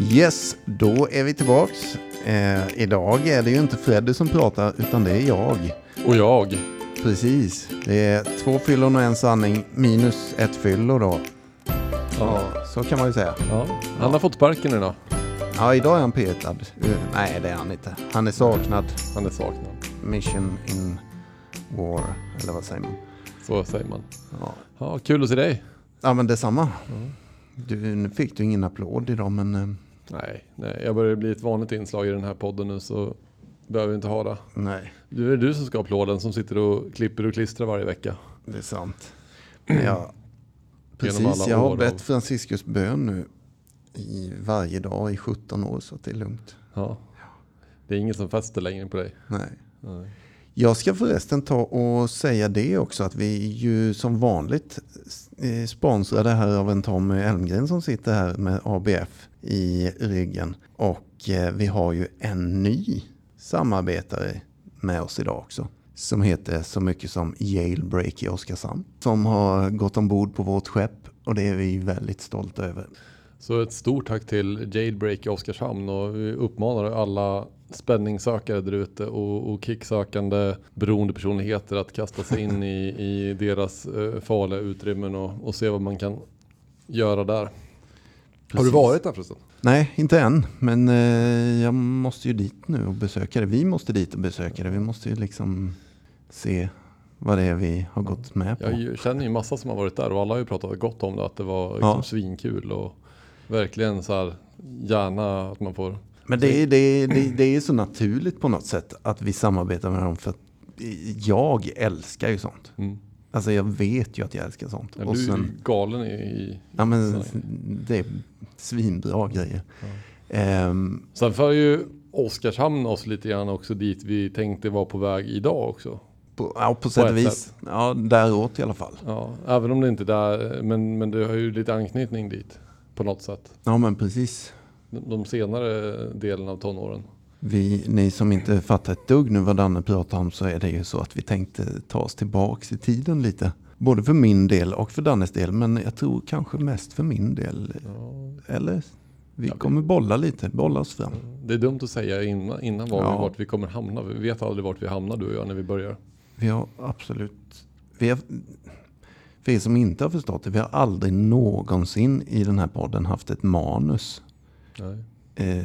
Yes, då är vi tillbaks. Eh, idag är det ju inte Freddy som pratar utan det är jag. Och jag. Precis. Det är två fyllon och en sanning minus ett fyllo då. Ja, så kan man ju säga. Ja. Han har fått sparken idag. Ja, idag är han petad. Uh, nej, det är han inte. Han är saknad. Han är saknad. Mission in war, eller vad säger man? Så säger man. Ja, Ja, kul att se dig. ja men detsamma. Du, nu fick du ingen applåd idag, men eh, Nej, nej, jag börjar bli ett vanligt inslag i den här podden nu så behöver vi inte ha det. nej, Du är det du som ska ha applåden som sitter och klipper och klistrar varje vecka. det är sant. Jag, precis, jag har bett av- Franciscus bön nu i varje dag i 17 år, så det är lugnt. Ja. Det är ingen som fäster längre på dig. Nej. Nej. Jag ska förresten ta och säga det också att vi ju som vanligt eh, sponsrade här av en Tommy Elmgren som sitter här med ABF i ryggen. Och eh, vi har ju en ny samarbetare med oss idag också. Som heter så mycket som Jailbreak i Oskarshamn. Som har gått ombord på vårt skepp och det är vi väldigt stolta över. Så ett stort tack till Jailbreak i Oskarshamn och vi uppmanar alla spänningssökare där ute och, och kicksökande beroendepersonligheter att kasta sig in i, i deras eh, farliga utrymmen och, och se vad man kan göra där. Har du Precis. varit där förresten? Nej, inte än. Men eh, jag måste ju dit nu och besöka det. Vi måste dit och besöka det. Vi måste ju liksom se vad det är vi har gått med på. Jag känner ju massa som har varit där och alla har ju pratat gott om det, att det var liksom Ja. svinkul och verkligen så här gärna att man får Men det är, det, är, det, är- det är så naturligt på något sätt att vi samarbetar med dem. För att jag älskar ju sånt. mm. Alltså jag vet ju att jag älskar sånt. Ja, och du är sen, galen i, i ja, men, det är svinbra grejer. Ehm, Sen för ju Oskarshamn oss lite grann också dit vi tänkte vara på väg idag också. på, ja, på sätt och vis. sätt. Ja, däråt i alla fall. Ja, även om det inte är där, men, men det har ju lite anknytning dit på något sätt. Ja, men precis. De, de senare delen av tonåren. Vi, ni som inte fattar ett dugg nu vad Danne pratar om så är det ju så att vi tänkte ta oss tillbaks i tiden lite. Både för min del och för Dannes del. Men jag tror kanske mest för min del. Eller? Vi- kommer bolla lite, bolla oss fram. det är dumt att säga innan, innan var Ja. vi, vart vi kommer hamna. Vi vet aldrig vart vi hamnar du och jag när vi börjar. Vi har absolut... Vi har, för er som inte har förstått det, vi har aldrig någonsin i den här podden haft ett manus. Nej. Eh,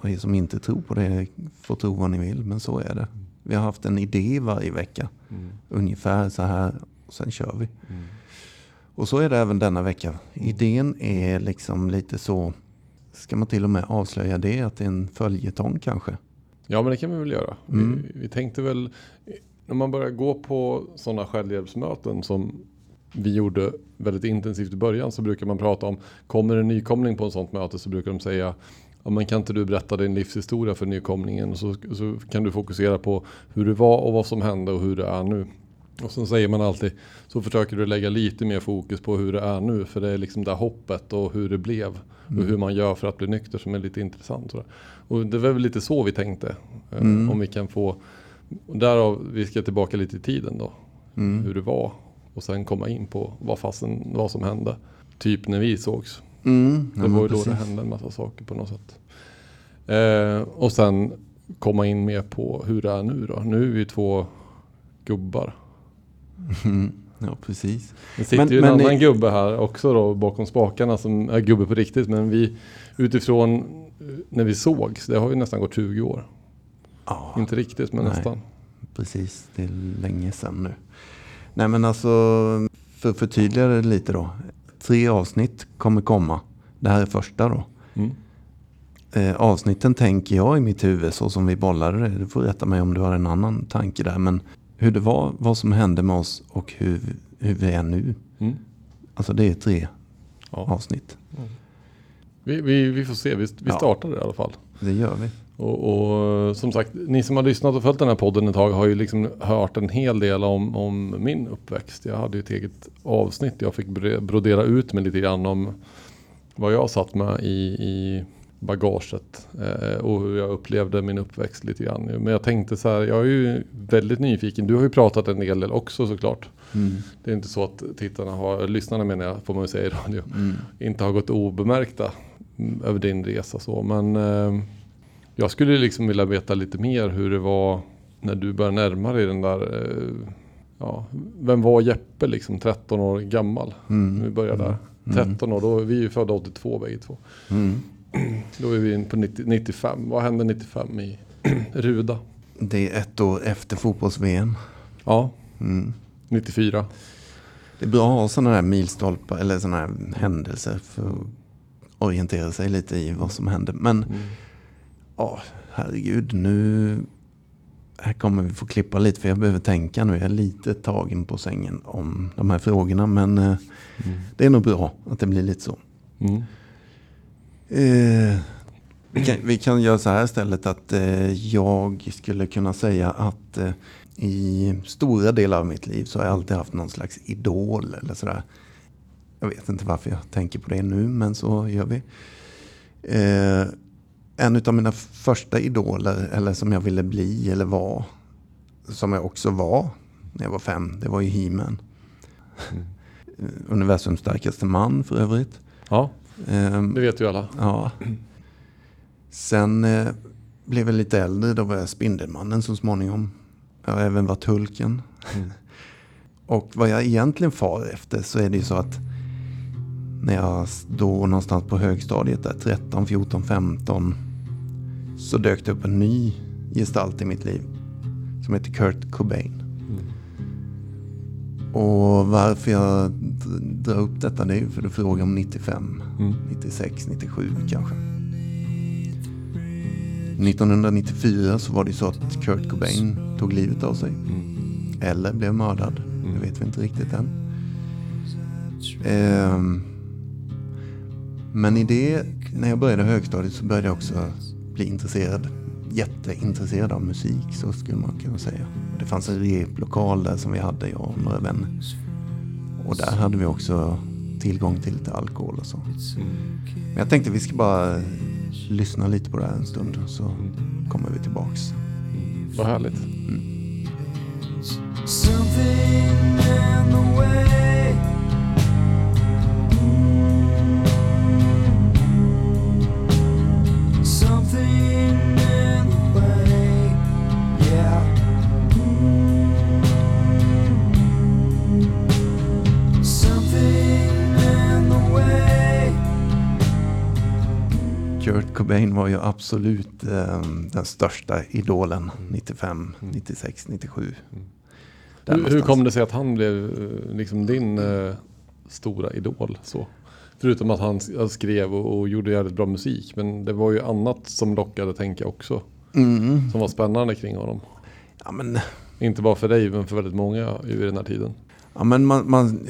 och er som inte tror på det får tro vad ni vill, men så är det. Vi har haft en idé varje vecka. Mm. Ungefär så här, och sen kör vi. Mm. Och så är det även denna vecka. Idén är liksom lite så, ska man till och med avslöja det, att det är en följetong kanske. Ja men det kan vi väl göra. Mm. Vi, vi tänkte väl, när man börjar gå på sådana självhjälpsmöten som vi gjorde väldigt intensivt i början så brukar man prata om, kommer en nykomling på ett sådant möte så brukar de säga Ja, men kan inte du berätta din livshistoria för nykomlingen? Så, så kan du fokusera på hur det var och vad som hände och hur det är nu. Och sen säger man alltid, så försöker du lägga lite mer fokus på hur det är nu. För det är liksom det hoppet och hur det blev. Och hur man gör för att bli nykter som är lite intressant. Och det var väl lite så vi tänkte. eh, Mm. Om vi kan få, därav vi ska tillbaka lite i tiden då. Mm. Hur det var. Och sen komma in på vad, fasen, vad som hände. Typ när vi sågs. Mm, Det var ju då precis. det hände en massa saker på något sätt. Eh, och sen komma in mer på hur det är nu då. Nu är vi två gubbar. Mm, ja, precis. Det sitter Men- ju en men annan ni- gubbe här också då bakom spakarna som är gubbe på riktigt. Men vi utifrån eh, när vi sågs, det har ju nästan gått 20 år. Ja, Inte riktigt men Nej. nästan. precis. Det är länge sedan nu. Nej, men alltså, för att förtydliga det lite då. Tre avsnitt kommer komma. Det här är första då. Mm. Eh, avsnitten tänker jag i mitt huvud så som vi bollade det. Du får rätta mig om du har en annan tanke där. Men hur det var, vad som hände med oss och hur, hur vi är nu. Mm. Alltså det är tre Ja. avsnitt. Vi, vi, vi får se, vi, vi Ja. startar det i alla fall. Det gör vi. Och, och som sagt, ni som har lyssnat och följt den här podden ett tag har ju liksom hört en hel del om, om min uppväxt. Jag hade ju ett eget avsnitt. Jag fick brodera ut mig lite grann om vad jag satt med i, i bagaget. Eh, och hur jag upplevde min uppväxt lite grann. Men jag tänkte så här, jag är ju väldigt nyfiken. Du har ju pratat en del också såklart. Mm. Det är inte så att tittarna har, lyssnarna menar jag, får man ju säga i radio, Mm. inte har gått obemärkta. mm, över din resa så. Men eh, jag skulle liksom vilja veta lite mer hur det var när du började närma dig den där eh, Ja, vem var Jeppe liksom 13 år gammal? Mm. Vi börjar där. 13 år, då är vi ju födda 82 bägge två. Mm. Då är vi in på 90, 95. Vad hände 95 i Ruda? Det är ett år efter fotbolls-VM. Ja, Mm. 94. Det är bra att ha sådana här milstolpar eller sådana här händelser för att orientera sig lite i vad som händer. Men Mm. Ja, herregud, nu här kommer vi få klippa lite för jag behöver tänka nu. Jag är lite tagen på sängen om de här frågorna. Men eh, Mm. det är nog bra att det blir lite så. Mm. Eh, vi, kan, vi kan göra så här istället att eh, jag skulle kunna säga att eh, i stora delar av mitt liv så har jag alltid haft någon slags idol eller sådär. Jag vet inte varför jag tänker på det nu men så gör vi. En av mina första idoler eller som jag ville bli eller var som jag också var när jag var fem det var ju He-Man. Mm. Universums starkaste man för övrigt. Ja, Ehm, det vet ju alla. Ja. Sen eh, blev jag lite äldre. Då var jag Spindelmannen så småningom. Jag har även varit Hulken. Mm. Och vad jag egentligen far efter så är det ju så att när jag då någonstans på högstadiet där 13, 14, 15 så dök det upp en ny gestalt i mitt liv som heter Kurt Cobain. Mm. Och varför jag drar upp detta ju för att fråga om 95. Mm. 96, 97 kanske. 1994 så var det så att Kurt Cobain tog livet av sig. Mm. Eller blev mördad. Mm. Det vet vi inte riktigt än. Ehm, men i det, när jag började högstadiet så började jag också bli intresserad. Jätteintresserad av musik så skulle man kunna säga. Det fanns en replokal där som vi hade, jag och några vänner. Och där hade vi också tillgång till lite alkohol och så. Mm. Men jag tänkte vi ska bara lyssna lite på det här en stund så kommer vi tillbaks. Vad härligt. Something Cobain var ju absolut eh, den största idolen 95, 96, 97. Där Hur, någonstans. kom det sig att han blev eh, liksom din eh, stora idol? Så? Förutom att han han skrev och, och gjorde jävligt bra musik. Men det var ju annat som lockade tänker jag också. Mm. Som var spännande kring honom. Ja, men, Inte bara för dig men för väldigt många i den här tiden. ja, men man, man,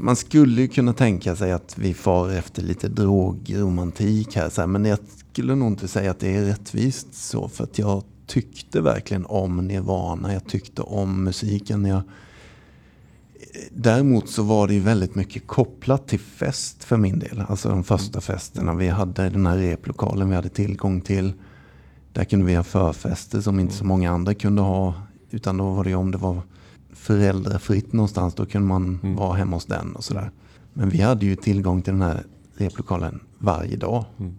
man skulle ju kunna tänka sig att vi far efter lite drogromantik här. Så här, men jag skulle nog inte säga att det är rättvist så. För att jag tyckte verkligen om Nirvana. Jag tyckte om musiken. Jag, Däremot så var det ju väldigt mycket kopplat till fest för min del. Alltså de första festerna. Vi hade den här replokalen vi hade tillgång till. Där kunde vi ha förfester som inte så många andra kunde ha. Utan då var det ju om det var föräldrafritt någonstans. Då kunde man Mm. vara hemma hos den och sådär. Men vi hade ju tillgång till den här replokalen varje dag. Mm.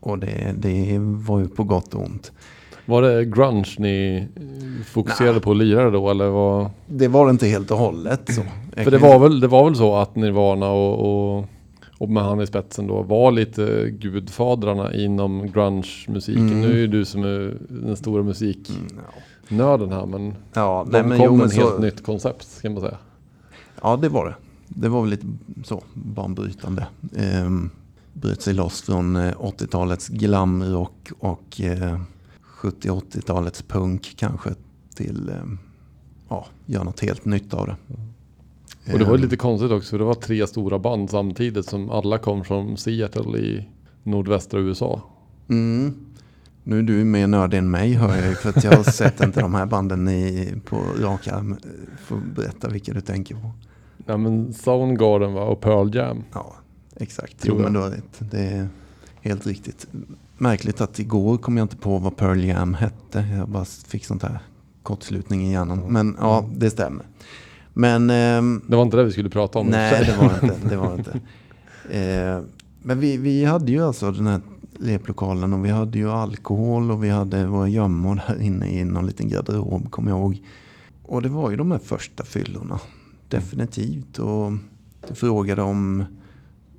Och det, det var ju på gott och ont. Var det grunge ni fokuserade Nej. på att lira då eller vad? Det var det inte helt och hållet så. För det var väl, det var väl så att Nirvana och, och, och med han i spetsen då var lite gudfadrarna inom grunge-musiken. Mm. Nu är ju du som är den stora musiknörden Mm, ja. här men Ja, de nej, men kom jo, men ett så, helt nytt koncept kan man säga. Ja, det var det. Det var väl lite så banbrytande. Ehm, bröt sig loss från eh, 80-talets glamrock och eh, 70-80-talets punk kanske till eh, ja, göra något helt nytt av det. Och det var Ehm, lite konstigt också för det var tre stora band samtidigt som alla kom från Seattle i nordvästra USA. Mm. Nu är du mer nördig än mig hör jag ju, för att jag har sett inte de här banden i, på rak arm. Får berätta vilka du tänker på. Ja men Soundgarden va och Pearl Jam. Ja, exakt. Tror Jo, men du har rätt. Det är helt riktigt. Märkligt att igår kom jag inte på vad Pearl Jam hette. Jag bara fick sånt här kortslutning i hjärnan. Men ja, det stämmer. Men ehm, Det var inte det vi skulle prata om. nej, det var inte. Det var inte. Eh, Men vi, vi hade ju alltså den här replokalen och vi hade ju alkohol och vi hade våra gömmor där inne i någon liten garderob, kommer jag ihåg. Och det var ju de här första fyllorna. Definitivt. Och frågade om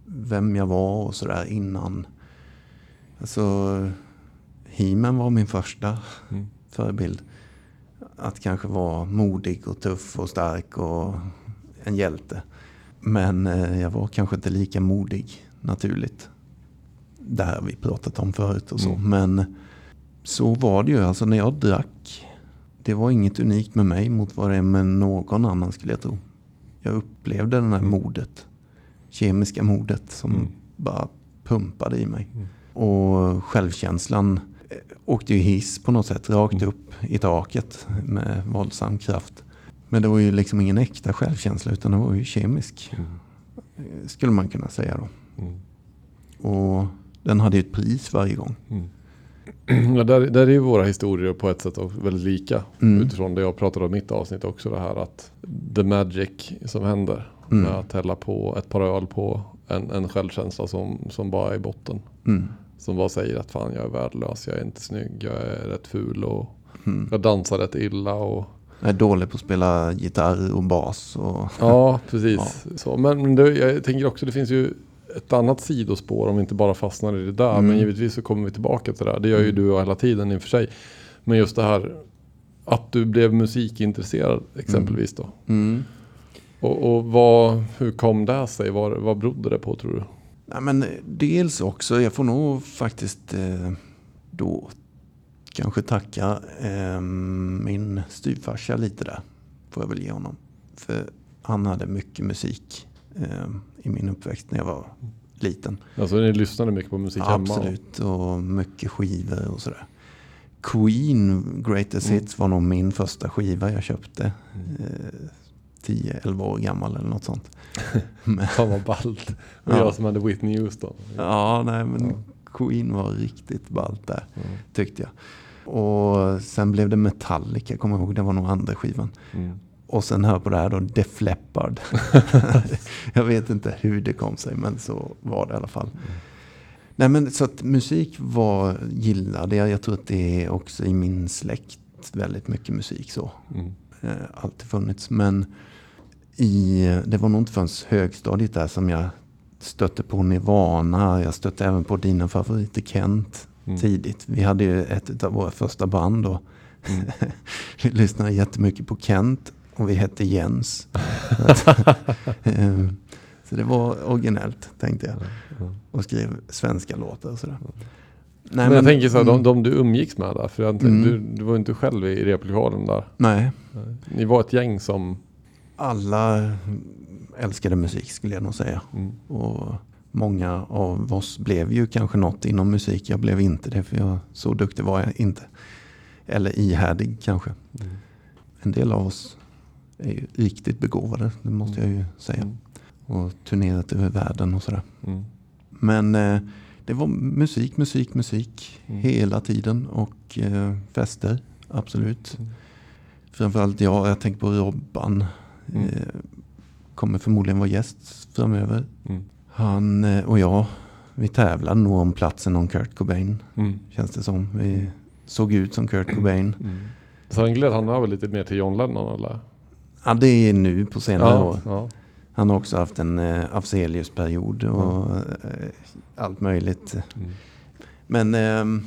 vem jag var och sådär innan. Alltså, He-Man var min första Mm. förebild. Att kanske vara modig och tuff och stark och en hjälte. Men eh, jag var kanske inte lika modig naturligt. Det här har vi pratat om förut och så. Mm. Men så var det ju. Alltså när jag drack. Det var inget unikt med mig mot vad det är med någon annan skulle jag tro. Jag upplevde det här modet. Kemiska modet som Mm. bara pumpade i mig. Mm. Och självkänslan eh, åkte ju hiss på något sätt rakt Mm. upp i taket med våldsam kraft. Men det var ju liksom ingen äkta självkänsla utan det var ju kemisk. Mm. eh, Skulle man kunna säga då. Mm. Och den hade ju ett pris varje gång. Mm. Ja, där, där är ju våra historier på ett sätt väldigt lika. Mm. Utifrån det jag pratade om i mitt avsnitt också. Det här att the magic som händer. Mm. Med att hälla på ett par öl på en, en självkänsla som, som bara är i botten. Mm. Som bara säger att fan jag är värdelös, jag är inte snygg, jag är rätt ful och Mm. jag dansar rätt illa. Och, Jag är dålig på att spela gitarr och bas. Och, ja, precis. Så, men men det, jag tänker också det finns ju ett annat sidospår om vi inte bara fastnar i det där. Mm. Men givetvis så kommer vi tillbaka till det där. Det gör ju Mm. du och hela tiden i och för sig. Men just det här att du blev musikintresserad exempelvis då. mm. Och, och vad, hur kom det sig? Vad, vad berodde det på tror du? Nej, men dels också, jag får nog faktiskt eh, då kanske tacka eh, min styvfarsa lite där. Får jag väl ge honom. För han hade mycket musik eh, i min uppväxt när jag var liten. Alltså ni lyssnade mycket på musik hemma? Absolut, och mycket skivor och sådär. Queen Greatest Mm. Hits var nog min första skiva jag köpte. Mm. Eh, 10-11 år gammal eller något sånt. Fan vad ballt. Och Ja. jag som hade Whitney Houston. ja, nej men Ja. Queen var riktigt ballt där. Mm. tyckte jag. Och sen blev det Metallica, kommer jag ihåg, det var nog andra skivan. Mm. Och sen hör på det här då, Def Leppard. jag vet inte hur det kom sig, men så var det i alla fall. Nej men så att musik var, gillade jag. Jag tror att det är också i min släkt väldigt mycket musik så. Mm. Eh, alltid funnits. Men i, det var nog inte förrän högstadiet där som jag stötte på Nirvana. Jag stötte även på dina favoriter Kent Mm. tidigt. Vi hade ju ett av våra första band då. Mm. vi lyssnade jättemycket på Kent och vi hette Jens. Så att, eh, så det var originellt tänkte jag. Och skrev svenska låtar och sådär. Nej, Men, jag tänker så här, de, mm, de du umgicks med där. För Mm. du, du var inte själv i replokalen där. Nej, Ni var ett gäng som... alla älskade musik skulle jag nog säga. Mm. Och många av oss blev ju kanske något inom musik. Jag blev inte det för jag, så duktig var jag inte. Eller ihärdig kanske. Mm. En del av oss är ju riktigt begåvade, det måste jag ju säga. Mm. Och turnerat över världen och sådär. Mm. Men eh, det var musik, musik, musik Mm. hela tiden. Och eh, fester, absolut. Mm. Framförallt jag, jag tänker på Robban. Mm. Eh, kommer förmodligen vara gäst framöver. Mm. Han eh, och jag, vi tävlade nog om platsen om Kurt Cobain. Mm. Känns det som. Vi såg ut som Kurt Cobain. Mm. Sen gled han över lite mer till John Lennon eller? Ja, det är nu på senare år. ja. Han har också haft en eh, Afzelius-period och eh, allt möjligt. Mm. Men ehm,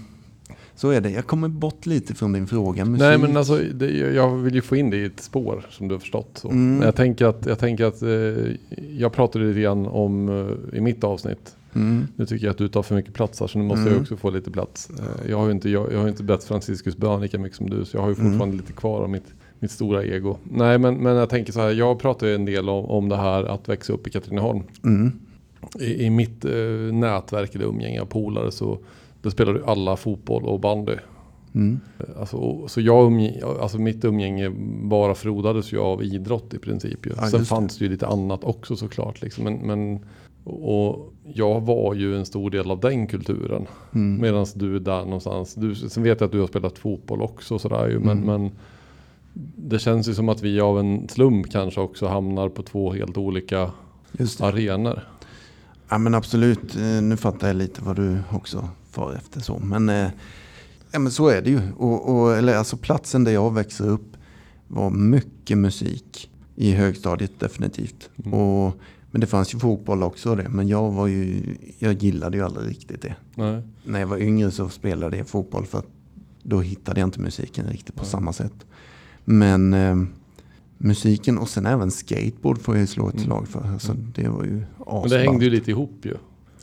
så är det. Jag kommer bort lite från din fråga. Musik. Nej men alltså det, jag vill ju få in det i ett spår som du har förstått. Så. Mm. Jag tänker att, jag, tänker att eh, jag pratade lite grann om eh, i mitt avsnitt. Mm. Nu tycker jag att du tar för mycket plats här så nu måste Mm. jag också få lite plats. Eh, jag har ju inte, jag, jag har inte bett Franciscus bön lika mycket som du så jag har ju Mm. fortfarande lite kvar av mitt, mitt stora ego. Nej men, men jag tänker så här, jag pratar ju en del om, om det här att växa upp i Katrineholm. Mm. I, i mitt eh, nätverk eller umgänge av polare så då spelar du alla fotboll och bandy. Mm. Alltså, och- så jag alltså mitt umgänge bara frodades ju av idrott i princip. Ju. Ja, Sen fanns det ju lite annat också såklart. Liksom. Men, men, och jag var ju en stor del av den kulturen. Mm. Medan du är där någonstans. Du, sen vet jag att du har spelat fotboll också. Sådär, ju, men, Mm. men det känns ju som att vi av en slump kanske också hamnar på två helt olika arenor. Ja men absolut, Eh, nu fattar jag lite vad du också far efter så. Men, eh, ja, men så är det ju. Och, och, eller, alltså, platsen där jag växer upp var mycket musik i högstadiet definitivt. Mm. Och, men det fanns ju fotboll också det. Men jag, var ju, jag gillade ju aldrig riktigt det. Nej. När jag var yngre så spelade jag fotboll för att då hittade jag inte musiken riktigt på Nej. samma sätt. Men eh, musiken och sen även skateboard får jag ju slå ett Mm. slag för. Alltså, det var ju Men asballt. det hängde ju lite ihop ju.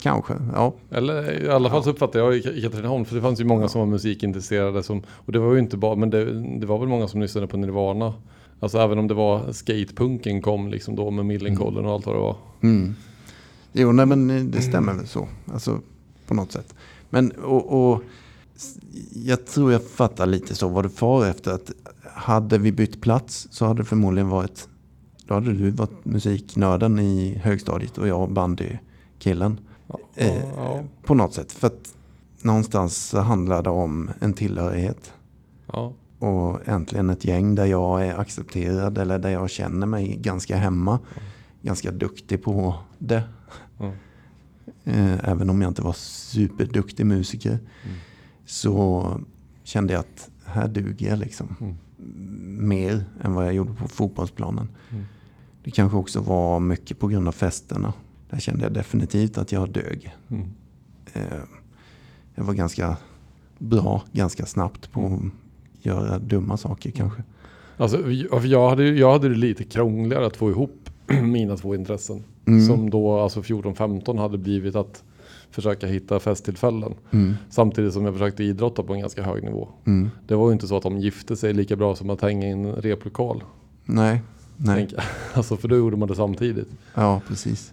Kanske, ja. Eller i alla fall så uppfattar jag i Katrineholm, för det fanns ju många som var musikintresserade. Som, och det var ju inte bara, men det, det var väl många som lyssnade på Nirvana. Alltså även om det var skatepunken kom liksom då med Millencolin och allt vad det var. Mm. Jo, nej, men eh, det stämmer väl så. Alltså på något sätt. Men och, och jag tror jag fattar lite så vad du far efter. Att hade vi bytt plats så hade det förmodligen varit då hade du varit musiknörden i högstadiet och jag bandykillen. Ja, Eh, ja, På något sätt. För att någonstans handlar det om en tillhörighet. ja. Och äntligen ett gäng där jag är accepterad eller där jag känner mig ganska hemma. Ganska duktig på det. Ja. Eh, Även om jag inte var superduktig musiker. Mm. Så kände jag att här duger jag liksom. Mm. Mer än vad jag gjorde på fotbollsplanen. Mm. Det kanske också var mycket på grund av festerna. Där kände jag definitivt att jag dög. Mm. Eh, Jag var ganska bra ganska snabbt på att göra dumma saker kanske. Alltså, jag, hade, jag hade det lite krångligare att få ihop mina två intressen. Mm. Som då alltså 14-15 hade blivit att försöka hitta festtillfällen. Mm. Samtidigt som jag försökte idrotta på en ganska hög nivå. Mm. Det var ju inte så att de gifte sig lika bra som att hänga i en replokal. Nej, nej. Tänk, alltså för då gjorde man det samtidigt. Ja, precis.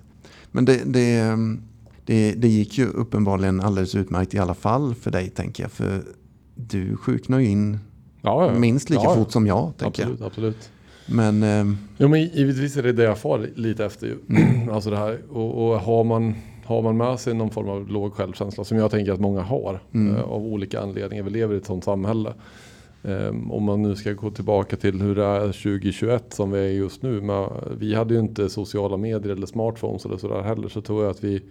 Men det, det, ehm, det, det gick ju uppenbarligen alldeles utmärkt i alla fall för dig tänker jag. För du sjuknar ju in Ja, ja. minst lika ja, fort som jag tänker Absolut, absolut. jag. Men ehm, Jo men givetvis är det det jag far lite efter ju. Mm. alltså det här. Och, och har, man, har man med sig någon form av låg självkänsla som jag tänker att många har. Mm. Eh, av olika anledningar. Vi lever i ett sånt samhälle. Um, om man nu ska gå tillbaka till hur det är 2021 som vi är just nu. Men vi hade ju inte sociala medier eller smartphones eller sådär heller. Så tror jag att vi,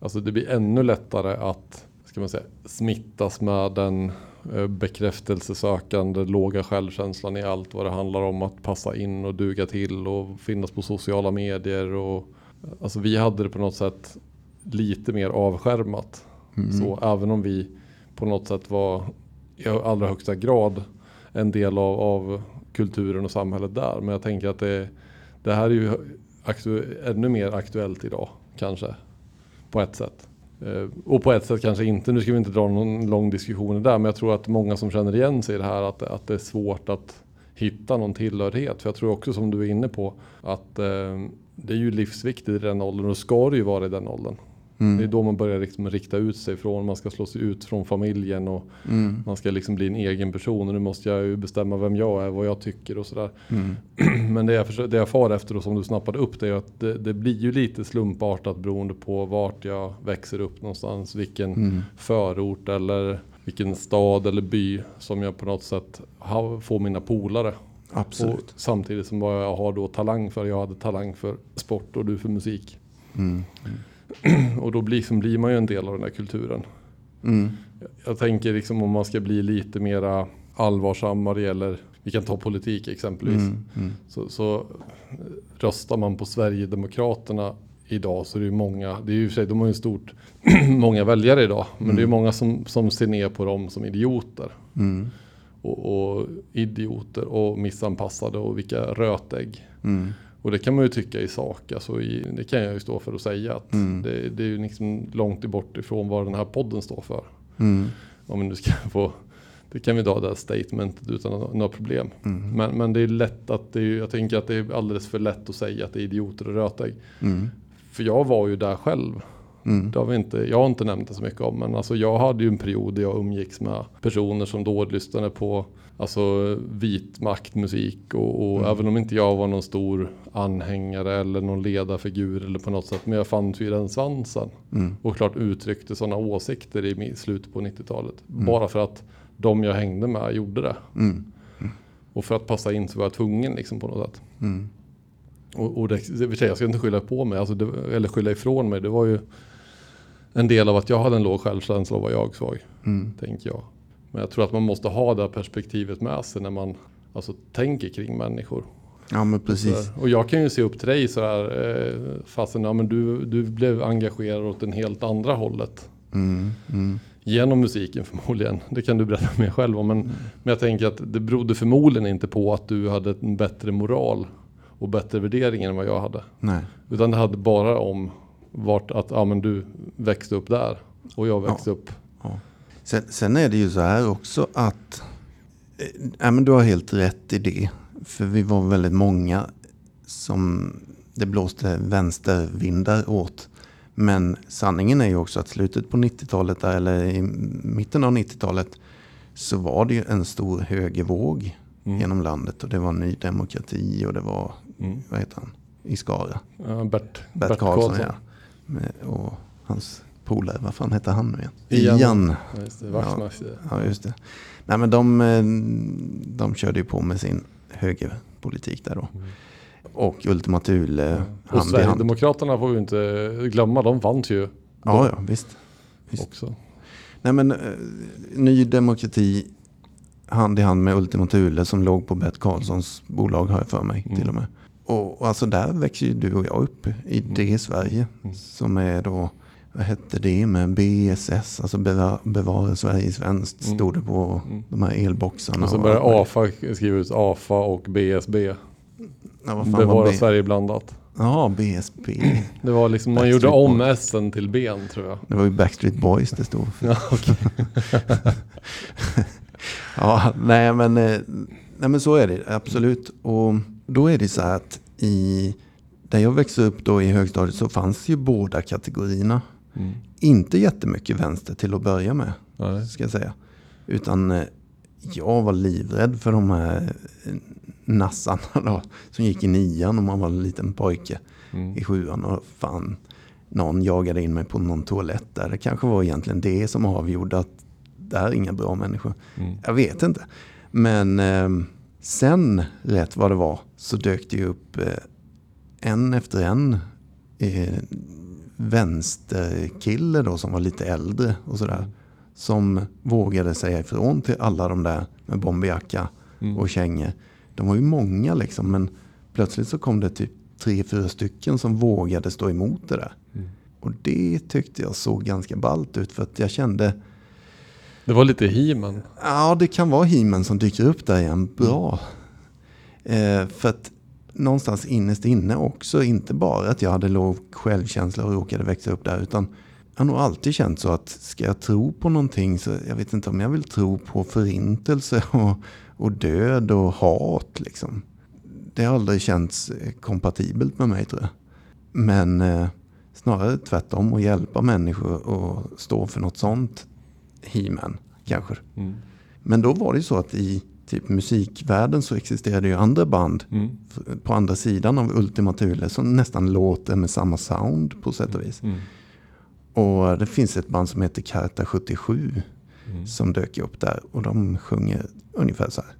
alltså det blir ännu lättare att ska man säga, smittas med den eh, bekräftelsesökande, låga självkänslan i allt vad det handlar om att passa in och duga till och finnas på sociala medier. Och, alltså vi hade det på något sätt lite mer avskärmat. mm, Så även om vi på något sätt var i allra högsta grad en del av, av kulturen och samhället där. Men jag tänker att det, det här är ju ännu mer aktuellt idag kanske. På ett sätt. Eh, och på ett sätt kanske inte. Nu ska vi inte dra någon lång diskussion där. Men jag tror att många som känner igen sig i det här att, att det är svårt att hitta någon tillhörighet. För jag tror också som du är inne på att eh, det är ju livsviktigt i den åldern och ska det ju vara i den åldern. Det är mm, då man börjar liksom rikta ut sig från, man ska slå sig ut från familjen och mm, man ska liksom bli en egen person och nu måste jag ju bestämma vem jag är, vad jag tycker och sådär. mm, Men det jag, det jag far efter och som du snappade upp det är att det, det blir ju lite slumpartat beroende på vart jag växer upp någonstans, vilken mm, förort eller vilken stad eller by som jag på något sätt får mina polare. Och absolut. samtidigt som vad jag har då talang för. Jag hade talang för sport och du för musik. Mm, Och då blir, liksom blir man ju en del av den här kulturen. mm, Jag tänker liksom om man ska bli lite mera allvarsam vad det gäller, vi kan ta politik exempelvis. mm, mm, Så, så eh, röstar man på Sverigedemokraterna idag så är det ju många, det är ju för sig, de har ju stort, många väljare idag. Men Mm. det är många som, som ser ner på dem som idioter. mm, Och, och idioter och missanpassade och vilka rötägg. mm, Och det kan man ju tycka i sak, alltså i, det kan jag ju stå för att säga att Mm. det, det är ju liksom långt bort ifrån vad den här podden står för. mm, Om vi nu ska få, det kan vi dra det här statementet utan nå- några problem. mm, Men, men det är lätt att det är, jag tänker att det är alldeles för lätt att säga att det är idioter och rötägg. mm, För jag var ju där själv. Mm, Det har vi inte, jag har inte nämnt det så mycket om, men alltså jag hade ju en period där jag umgicks med personer som då lyssnade på alltså, vit maktmusik och, och Mm. även om inte jag var någon stor anhängare eller någon ledarfigur eller på något sätt, men jag fanns ju i den svansen mm, och klart uttryckte sådana åsikter i slutet på 90-talet. Mm. Bara för att de jag hängde med gjorde det. mm, Och för att passa in så var jag tvungen liksom på något sätt. mm. Och, och det, jag ska inte skylla på mig, alltså det, eller skylla ifrån mig. Det var ju en del av att jag hade en låg självkänsla och var jag svag, Mm. tänker jag. Men jag tror att man måste ha det här perspektivet med sig när man alltså, tänker kring människor. Ja men precis. Och jag kan ju se upp till dig så här, eh, fastän ja, men du, du blev engagerad åt en helt andra hållet. Mm. Mm. Genom musiken förmodligen. Det kan du berätta mer själv om. Men, men jag tänker att det berodde förmodligen inte på att du hade en bättre moral och bättre värderingar än vad jag hade. Nej. Utan det hade bara om vart att ja, men du växte upp där och jag växte upp. Sen, sen är det ju så här också att eh, ja, men du har helt rätt i det. För vi var väldigt många som det blåste vänstervindar åt. Men sanningen är ju också att slutet på 90-talet, där, eller i mitten av 90-talet, så var det ju en stor högervåg Mm. genom landet. Och det var Ny Demokrati och det var, Mm. vad heter han, i Skara. Ja, Bert, Bert, Karlsson, ja. Och hans polare, vad fan hette han nu igen? Ian. Ian. Ja, just det, Wachtmeister. Ja, just det. Nej, men de, eh, de körde ju på med sin högerpolitik där då. Mm. Och Ultima Thule Och hand i hand. Sverigedemokraterna får vi inte glömma, de fanns ju Ja, ja, visst. Visst. också. Nej, men eh, Ny Demokrati hand i hand med Ultima Thule som låg på Bert Karlssons bolag har jag för mig Mm. till och med. Och, och alltså där växer ju du och jag upp i Mm. det Sverige Mm. som är då, vad hette det med BSS, alltså bevara, bevara Sverige svenskt, Mm. stod det på Mm. de här elboxarna. Och så och möjligt. AFA skriva ut AFA och BSB. Ja, vad fan Bevara var B- Sverige blandat. Ja, BSB. Det var liksom, man gjorde om. S till ben tror jag. Det var ju Backstreet Boys det stod för. Ja. Ja, nej men, eh, nej men så är det absolut. Och då är det så här att i, där jag växte upp då i högstadiet så fanns ju båda kategorierna. Mm. Inte jättemycket vänster till att börja med, Nej. ska jag säga. Utan eh, jag var livrädd för de här eh, nassarna då, som gick i nian och man var en liten pojke Mm. i sjuan. Och fan, någon jagade in mig på någon toalett där. Det kanske var egentligen det som avgjorde att det här är inga bra människor. Mm. Jag vet inte. Men eh, sen, rätt vad det var, så dök det upp eh, en efter en eh, vänsterkille då som var lite äldre och sådär. Som vågade säga ifrån till alla de där med bomberjacka Mm. och kängor. De var ju många liksom men plötsligt så kom det typ tre, fyra stycken som vågade stå emot det där. Mm. Och det tyckte jag såg ganska ballt ut för att jag kände Det var lite He-Man. Ja, det kan vara himen som dyker upp där igen. Bra. Eh, för att någonstans innerst inne också, inte bara att jag hade låg självkänsla och råkade växa upp där, utan jag har nog alltid känt så att ska jag tro på någonting så jag vet inte om jag vill tro på förintelse och, och död och hat liksom. Det har aldrig känts eh, kompatibelt med mig tror jag. Men eh, snarare tvärtom att hjälpa människor och stå för något sånt. He-Man kanske. Mm. Men då var det ju så att i typ musikvärlden så existerade ju andra band Mm. på andra sidan av Ultima Thule som nästan låter med samma sound på sätt och vis. Mm. Och det finns ett band som heter Karta 77 Mm. som dök upp där och de sjunger ungefär så här.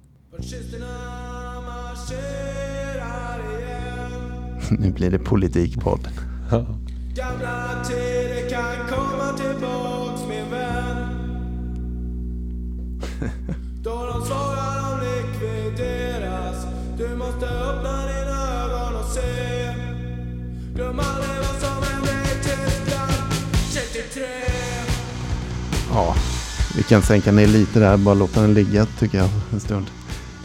Nu blir det politikpodd. Då de svarar de likvideras Du måste öppna dina ögon och se Glöm aldrig vad som hände i Tyskland 33 Ja, vi kan sänka ner lite där, bara låta den ligga tycker jag en stund.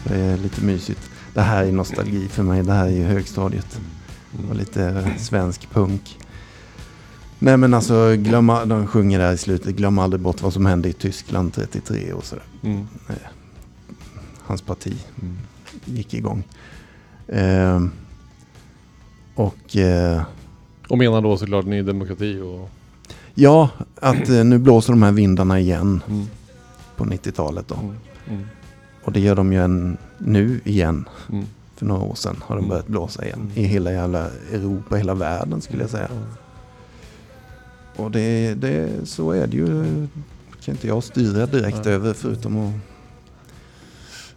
Det är lite mysigt. Det här är nostalgi för mig, det här är ju högstadiet. Och lite svensk punk. Nej men alltså, glömma, de sjunger där i slutet, glöm aldrig bort vad som hände i Tyskland 33 och sådär. Mm. Hans parti Mm. gick igång. Ehm, och eh, Och menar då såklart Ny Demokrati och... ja, att eh, nu blåser de här vindarna igen Mm. på 90-talet då. Mm. Mm. Och det gör de ju en, nu igen. Mm. För några år sedan har de börjat blåsa igen. I hela jävla Europa, hela världen skulle jag säga. Och det, det, så är det ju. kan inte jag styra direkt Nej. över förutom att...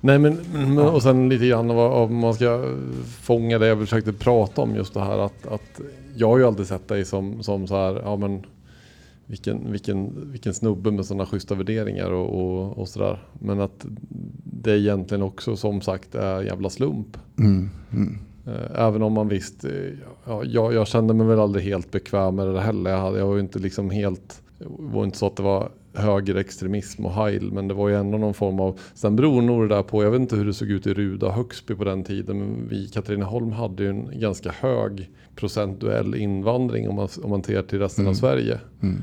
Nej men, men och sen lite grann av man ska fånga det jag försökte prata om just det här att, att jag har ju alltid sett dig som, som så här, ja men vilken, vilken, vilken snubbe med sådana schyssta värderingar och, och, och sådär. Men att det egentligen också som sagt är jävla slump. Mm, mm, Även om man visst, eh, ja, jag, jag kände mig väl aldrig helt bekväm med det heller. Jag, hade, jag var ju inte liksom helt, det var inte så att det var högerextremism och heil, men det var ju ändå någon form av, sen beror nog det där på, jag vet inte hur det såg ut i Ruda och Högsby på den tiden, men vi i Katrineholm hade ju en ganska hög procentuell invandring om man, om man ser till resten av Sverige. mm.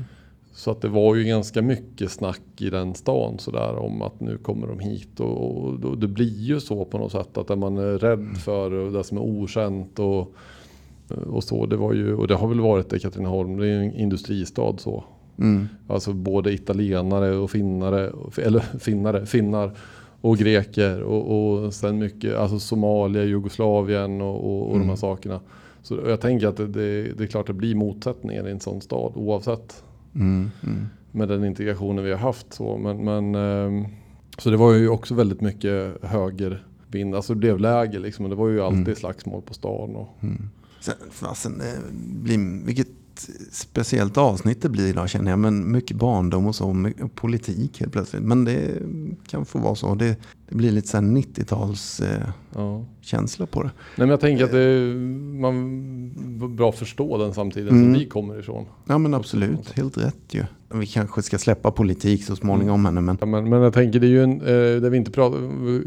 Så att det var ju ganska mycket snack i den stan sådär om att nu kommer de hit och, och, och det blir ju så på något sätt att är man är rädd för det som är okänt och, och så. Det var ju, och det har väl varit det Katrineholm, det är en industristad så. Mm. Alltså både italienare och finnare, eller finnare, finnar och greker och, och sen mycket, alltså Somalia, Jugoslavien och, och, och de här sakerna. Så jag tänker att det, det, det är klart det blir motsättningar i en sån stad oavsett Mm, mm. med den integrationen vi har haft. Så, men, men, ehm, så det var ju också väldigt mycket högervind, alltså det blev läge liksom. Och det var ju alltid slagsmål på stan. Och, Sen, fasen, det blir, vilket speciellt avsnitt det blir idag känner jag. Men mycket barndom och så, mycket politik helt plötsligt. Men det kan få vara så. Det, det blir lite så här 90-tals eh, ja. på det. Nej men jag tänker att det, man bra förstå den samtidigt Mm. som vi kommer ifrån. Ja men absolut, helt rätt ju. Vi kanske ska släppa politik så småningom henne men Ja, men, men jag tänker det är ju en, eh, vi inte pratar,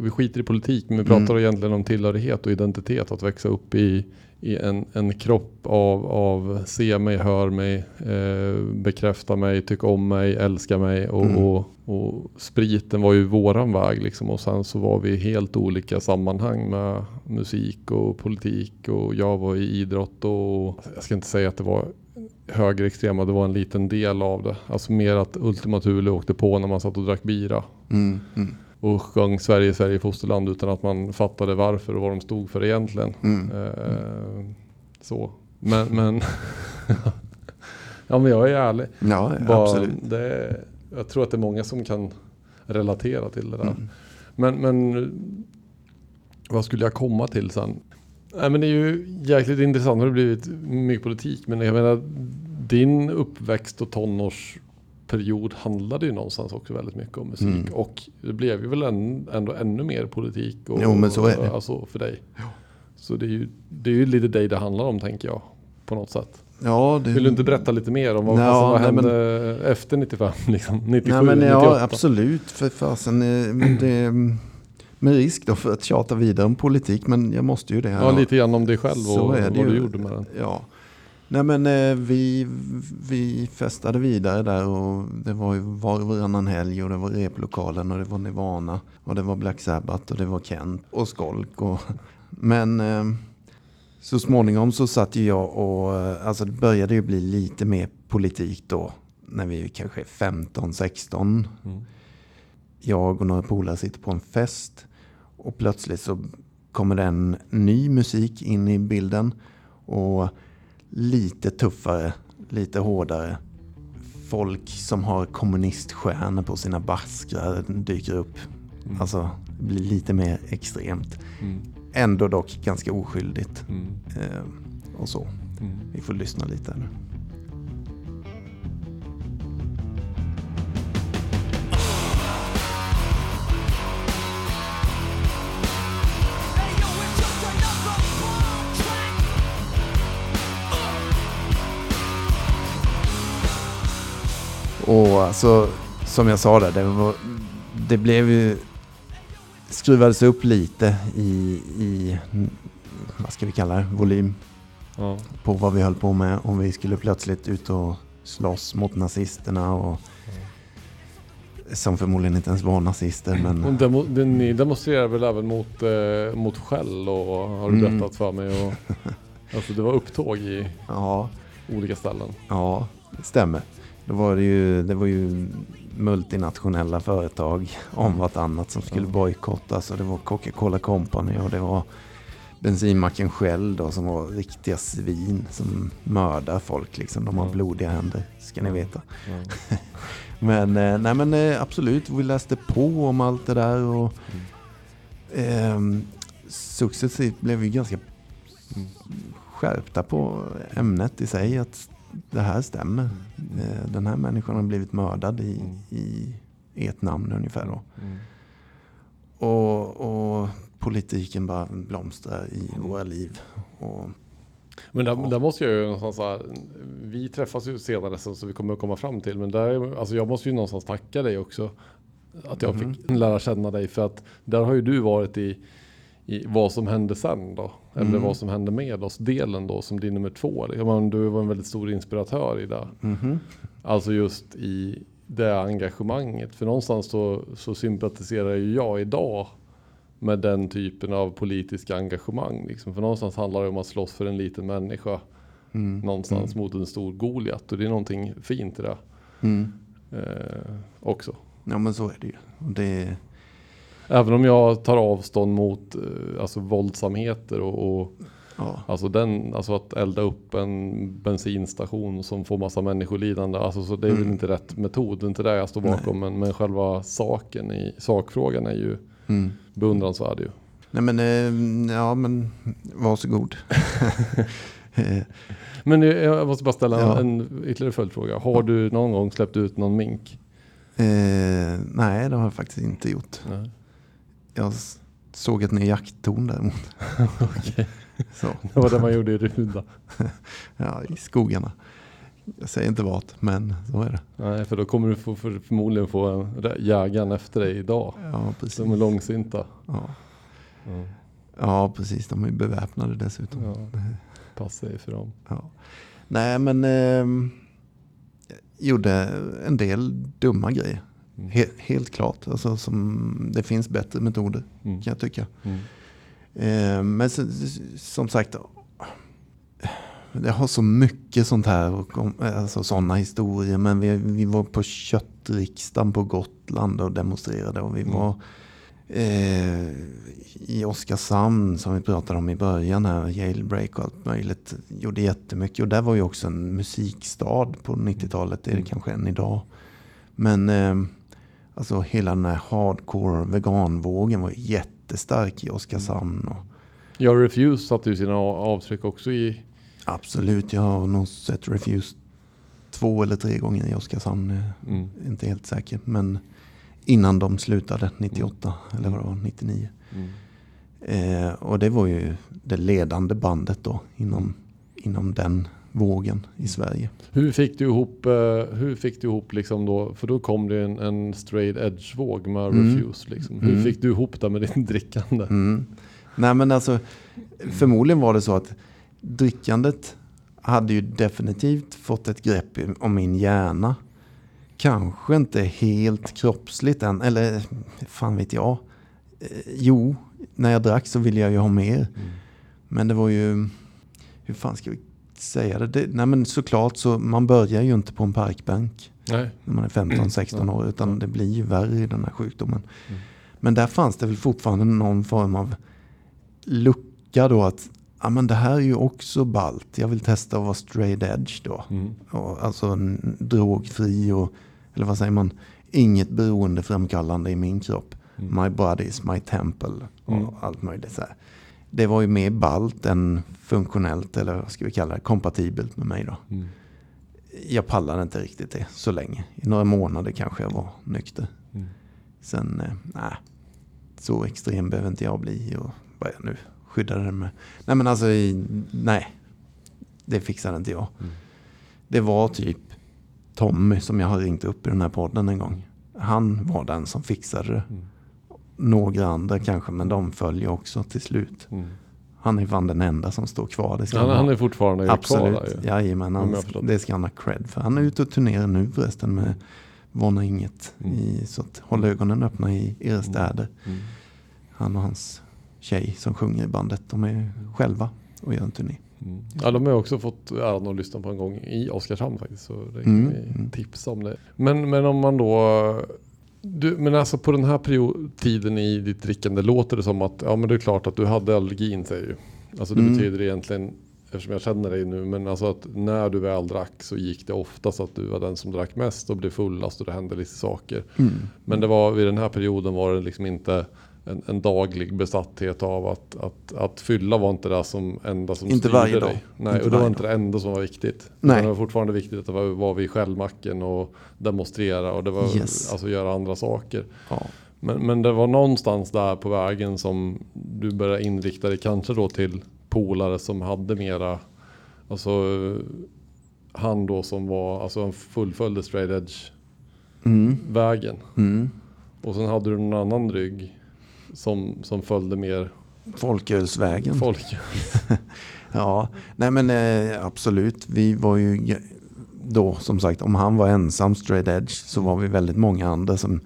vi- skiter i politik men vi pratar egentligen om tillhörighet och identitet. Att växa upp i, i en, en kropp av, av se mig, hör mig, eh, bekräfta mig, tycka om mig, älska mig och, Mm. och, och spriten var ju våran väg liksom och sen så var vi i helt olika sammanhang med musik och politik och jag var i idrott och jag ska inte säga att det var högerextrema, det var en liten del av det. Alltså mer att Ultima Thule åkte på när man satt och drack bira mm, mm, och sjöng Sverige, Sverige fosterland utan att man fattade varför och vad de stod för egentligen. mm. Eh, så. Men, men ja men jag är ärlig. Ja, Bara, absolut. Det, jag tror att det är många som kan relatera till det där. Men, men vad skulle jag komma till sen? Nej, men det är ju jäkligt intressant. Det har blivit mycket politik. Men jag menar, din uppväxt och tonårsperiod handlade ju någonstans också väldigt mycket om musik. Mm. Och det blev ju väl en, ändå ännu mer politik. Och, Jo, men så är det. Alltså för dig. Så det är, ju, det är ju lite dig det handlar om tänker jag. På något sätt. Ja, det, Vill du inte berätta lite mer om vad, Ja, vad nej, men- hände efter 95? Liksom, 97, Nej, men 98? ja, absolut. För fasen, eh, men det, med risk då för att tjata vidare om politik, men jag måste ju det. Ja, lite grann om dig själv och vad ju. du gjorde med den. Ja. Nej men eh, vi, vi festade vidare där och det var ju var och varannan helg och det var replokalen och det var Nirvana och det var Black Sabbath och det var Kent och Skolk. Och, men eh, så småningom så satt ju jag och, eh, alltså det började ju bli lite mer politik då när vi kanske är 15-16. Mm. Jag och några polare sitter på en fest och plötsligt så kommer det en ny musik in i bilden. Och lite tuffare, lite hårdare. Folk som har kommuniststjärnor på sina baskrar dyker upp. Mm. Alltså, det blir lite mer extremt. Mm. Ändå dock ganska oskyldigt. Mm. Eh, och så. Mm. Vi får lyssna lite här nu. Och alltså, som jag sa där, det, var, det blev ju... Skruvades upp lite i, i, vad ska vi kalla det, volym Ja. på vad vi höll på med. Om vi skulle plötsligt ut och slåss mot nazisterna och som förmodligen inte ens var nazister. Och Men, demo, det, ni demonstrerar väl även mot, eh, mot Shell och har du Mm. berättat för mig. Och, alltså det var upptåg i ja, olika ställen. ja, det stämmer. Då var det, ju, det var ju multinationella företag om vartannat som skulle bojkottas. Och det var Coca-Cola Company och det var bensinmacken Shell då, som var riktiga svin som mördar folk. Liksom. De har blodiga händer, ska ni veta. Men, eh, nej, men eh, absolut, vi läste på om allt det där. Och Mm. ehm, successivt blev vi ganska skärpta på ämnet i sig. Att det här stämmer. Eh, Den här människan har blivit mördad i, Mm. i ert namn ungefär. Då. Mm. Och, och politiken bara blomstrar i våra liv. Och, Men där, där måste jag ju någonstans här, vi träffas ju senare sen så vi kommer att komma fram till. Men där, alltså jag måste ju någonstans tacka dig också. Att jag fick lära känna dig för att där har ju du varit i, i vad som hände sen då. Eller Mm. vad som hände med oss delen då som din nummer två. Du var en väldigt stor inspiratör i det. mhm. Alltså just i det engagemanget. För någonstans så, så sympatiserar ju jag idag med den typen av politiska engagemang. Liksom. För någonstans handlar det om att slåss för en liten människa Mm. någonstans mot en stor Goliat. Och det är någonting fint i det Mm. eh, också. Ja men så är det ju. Det, Även om jag tar avstånd mot eh, alltså våldsamheter och, och ja. alltså, den, alltså att elda upp en bensinstation som får massa människolidande. Alltså, så det är väl Mm. inte rätt metod. Det är inte det jag står bakom. Men, men själva saken i sakfrågan är ju Mm. beundransvärd ju. Nej men, eh, ja men varsågod. Men eh, jag måste bara ställa Ja. en, en ytterligare följdfråga. Har du någon gång släppt ut någon mink? eh, nej det har jag faktiskt inte gjort. Nej. Jag såg ett nytt jakttorn däremot. Så, Det var det man gjorde i Ruda. ja, i skogarna. Jag säger inte vart, men så är det. Nej, för då kommer du få, för, förmodligen få en jägaren efter dig idag. Ja, precis. Som är långsinta. Ja. Ja. ja, precis. De är beväpnade dessutom. Ja. Passa dig för dem. Ja. Nej, men eh, gjorde en del dumma grejer. Mm. He helt klart. Alltså, som, det finns bättre metoder Mm. kan jag tycka. Mm. Eh, men som sagt, det har så mycket sånt här, och alltså sådana historier. Men vi, vi var på köttriksdagen på Gotland och demonstrerade. Och vi Mm. var eh, i Oskarshamn som vi pratade om i början här, jailbreak och allt möjligt. Gjorde jättemycket. Och där var ju också en musikstad på 90-talet. Det är det Mm. kanske än idag. Men eh, alltså hela den här hardcore veganvågen var jättestark i Oskarshamn. Och, Jag Refuse satte ju sina avtryck också i... absolut, jag har nog sett Refuse två eller tre gånger i Oskarshamn. Mm. Inte helt säker. Men innan de slutade 98 eller vad det var, 99. Mm. Eh, och det var ju det ledande bandet då inom, inom den vågen i Sverige. Hur fick du ihop, eh, hur fick du ihop liksom då, för då kom det en, en straight edge-våg med Mm. Refuse. Liksom. Hur Mm. fick du ihop det med din drickande? Mm. Nej men alltså, förmodligen var det så att drickandet hade ju definitivt fått ett grepp om min hjärna. Kanske inte helt kroppsligt än, eller fan vet jag. Eh, Jo, när jag drack så ville jag ju ha mer. Mm. Men det var ju, hur fan ska vi säga det? det nej men såklart så, man börjar ju inte på en parkbänk Nej. när man är 15-16 år. Utan det blir ju värre i den här sjukdomen. Mm. Men där fanns det väl fortfarande någon form av lucka då att ja, men det här är ju också balt. Jag vill testa att vara straight edge då. Mm. Och, alltså drogfri och, eller vad säger man, inget beroendeframkallande i min kropp. Mm. My body is my temple och Mm. allt möjligt så här. Det var ju mer balt än funktionellt eller vad ska vi kalla det, kompatibelt med mig då. Mm. Jag pallade inte riktigt det så länge. I några månader kanske jag var nykter. Mm. Sen, eh, nej, så extrem behöver inte jag bli. Och vad jag nu skyddade den med. Nej men alltså, i, nej. Det fixade inte jag. Mm. Det var typ Tommy som jag har ringt upp i den här podden en gång. Han var den som fixade det. Mm. Några andra kanske, men de följer också till slut. Mm. Han är fan den enda som står kvar. Det ska Han, han, han ha. är fortfarande kvar Absolut, där ju. jajamän. Han, det ska han ha cred för. Han är ute och turnerar nu förresten med Våna Inget. Mm. I, så att håll ögonen öppna i era städer. Mm. Han och hans tjej som sjunger i bandet, de är själva och gör en turné. Mm. Ja, de har också fått äran att lyssna på en gång i Oskarshamn faktiskt. Så det kan Mm, vi mm. tipsa om det. Men, men om man då... Du, men alltså på den här period, tiden i ditt drickande låter det som att ja men det är klart att du hade allergin säger du. Alltså det Mm. betyder egentligen, eftersom jag känner dig nu, men alltså att när du väl drack så gick det ofta så att du var den som drack mest och blev fullast och det hände lite saker. Men det var vid den här perioden var det liksom inte en, en daglig besatthet av att, att, att fylla var inte det som enda som Inte styrde varje dag. dig. Nej, Inte och det var inte det enda som var viktigt. Nej. Det var fortfarande viktigt att det var, var vid skällmacken och demonstrera och det var Yes. alltså göra andra saker. Ja. Men, men det var någonstans där på vägen som du började inrikta dig kanske då till polare som hade mera, alltså han då som var, alltså han fullföljde straight edge Mm. vägen. Mm. Och sen hade du någon annan rygg som, som följde mer Folkölsvägen. folk. Ja, nej men eh, absolut. Vi var ju då som sagt, om han var ensam straight edge så var vi väldigt många andra som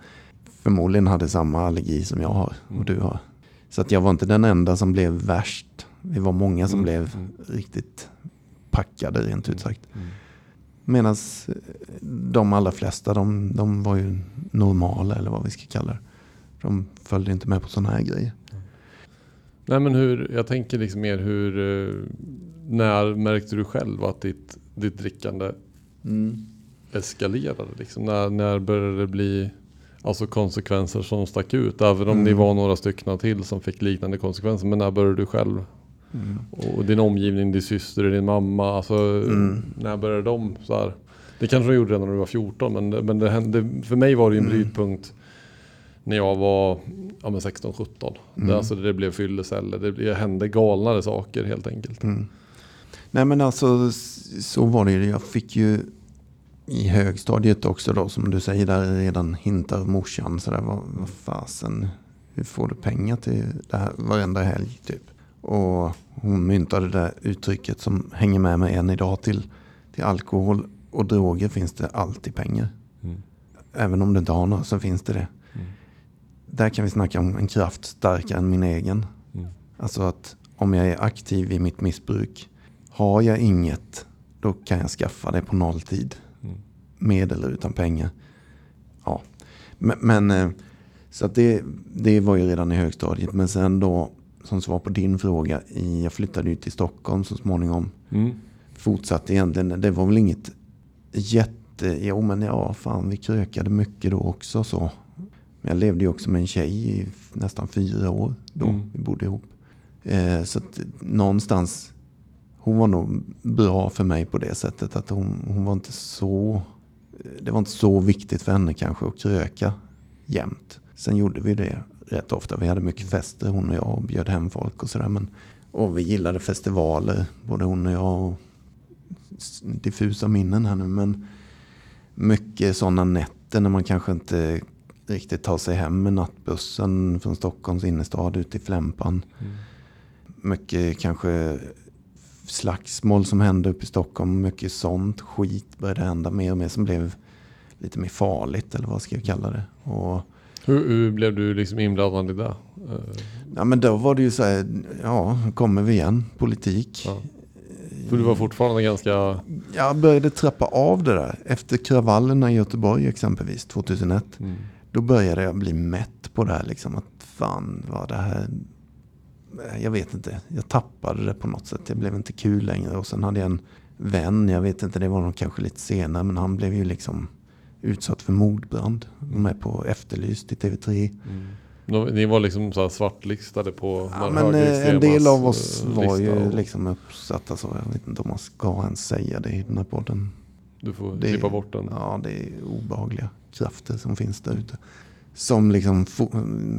förmodligen hade samma allergi som jag har och du har. Så att jag var inte den enda som blev värst. Vi var många som Mm, blev mm. riktigt packade rent ut sagt. Mm. Medan de allra flesta de, de var ju normala eller vad vi ska kalla det. De följde inte med på sådana här grejer. Nej men hur, jag tänker liksom mer hur, eh, när märkte du själv att ditt, ditt drickande eskalerade? Liksom? När, när började det bli alltså konsekvenser som stack ut? Även om Mm. ni var några stycken till som fick liknande konsekvenser. Men när började du själv? Och din omgivning, din syster, din mamma. Alltså, Mm. När började de så här? Det kanske de gjorde redan när du var 14. Men, det, men det hände, för mig var det ju en Mm. brytpunkt när jag var ja, men 16-17. Mm. Det, alltså, det blev fylleceller. Det, det hände galnare saker helt enkelt. Mm. Nej men alltså så var det ju. Jag fick ju i högstadiet också då som du säger där redan hintar morsan sådär vad, vad fasen hur får du pengar till det här varenda helg typ. Och hon myntade det där uttrycket som hänger med mig än idag till, till alkohol och droger finns det alltid pengar. Mm. Även om du inte har några så finns det det. Där kan vi snacka om en kraft starkare än min egen. Mm. Alltså att om jag är aktiv i mitt missbruk, har jag inget, då kan jag skaffa det på nolltid. Mm. Med eller utan pengar. Ja, men, men eh, så att det, det var ju redan i högstadiet. Men sen då, som svar på din fråga, jag flyttade ju till Stockholm så småningom. Mm. Fortsatte egentligen, det var väl inget jätte, jo men ja, fan vi krökade mycket då också så. Men jag levde ju också med en tjej i nästan fyra år då Mm. vi bodde ihop. Eh, så att någonstans, hon var nog bra för mig på det sättet att hon, hon var inte så, det var inte så viktigt för henne kanske att kröka jämt. Sen gjorde vi det rätt ofta. Vi hade mycket fester hon och jag och bjöd hem folk och sådär. Men, och vi gillade festivaler, både hon och jag. Och diffusa minnen här nu men mycket sådana nätter när man kanske inte riktigt tar sig hem med nattbussen från Stockholms innerstad ut till Flämpan. Mm. Mycket kanske slagsmål som hände uppe i Stockholm. Mycket sånt skit började hända mer och mer som blev lite mer farligt eller vad ska jag kalla det. Och, Hur, hur blev du liksom inblandad i det? Eh, ja men då var det ju så här, ja kommer vi igen, politik. Ja. För du var fortfarande ganska... Jag började trappa av det där. Efter kravallerna i Göteborg exempelvis 2001. Mm. Då började jag bli mätt på det här. Liksom, att fan vad det här... Jag vet inte. Jag tappade det på något sätt. Det blev inte kul längre. Och sen hade jag en vän. Jag vet inte, det var nog kanske lite senare. Men han blev ju liksom utsatt för mordbrand. De är på Efterlyst i TV3. Nå- Ni var liksom så här svartlistade på Ja, men eh, en del av oss eh, var ju och liksom uppsatta så. Jag vet inte om man ska ens säga det i den här podden. Du får det- klippa bort den. Ja, det är obehagliga krafter som finns där ute. Som liksom,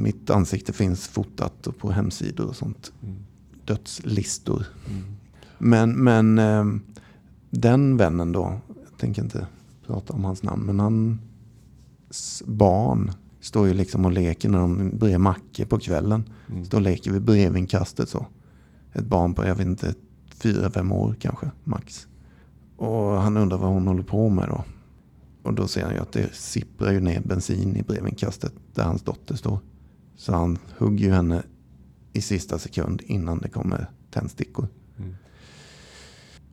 mitt ansikte finns fotat och på hemsidor och sånt. Mm. Dödslistor. Mm. Men, men ehm, den vännen då, jag tänker inte prata om hans namn, men hans barn står ju liksom och leker när de brer mackor på kvällen. Mm. Står och leker vid brevinkastet så. Ett barn på, jag vet inte, fyra, fem år kanske, max. Och han undrar vad hon håller på med då. Och då ser han ju att det sipprar ju ner bensin i brevinkastet där hans dotter står. Så han hugger ju henne i sista sekund innan det kommer tändstickor. Mm.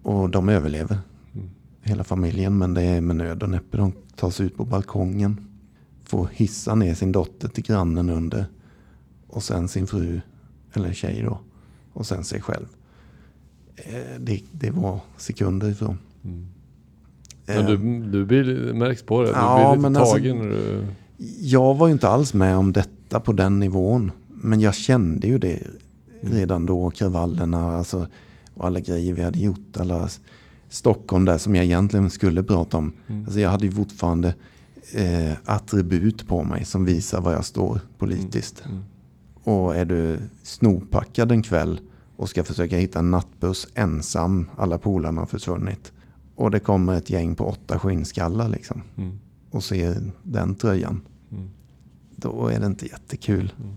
Och de överlever. Mm. Hela familjen. Men det är med nöd och näppe. De tar sig ut på balkongen. Får hissa ner sin dotter till grannen under. Och sen sin fru. Eller tjej då. Och sen sig själv. Eh, Det, det var sekunder ifrån. Mm. Eh, Men du, du blir, märks på det. Du Ja, blir lite men alltså- tagen när du... Jag var ju inte alls med om detta på den nivån. Men jag kände ju det redan då, kravallerna alltså, och alla grejer vi hade gjort. Alla Stockholm där som jag egentligen skulle prata om. Mm. Alltså jag hade ju fortfarande eh, attribut på mig som visar var jag står politiskt. Mm. Och är du snopackad en kväll och ska försöka hitta en nattbuss ensam, alla polarna har försvunnit. Och det kommer ett gäng på åtta skinnskallar liksom Mm. och ser den tröjan. Mm. Då är det inte jättekul Mm.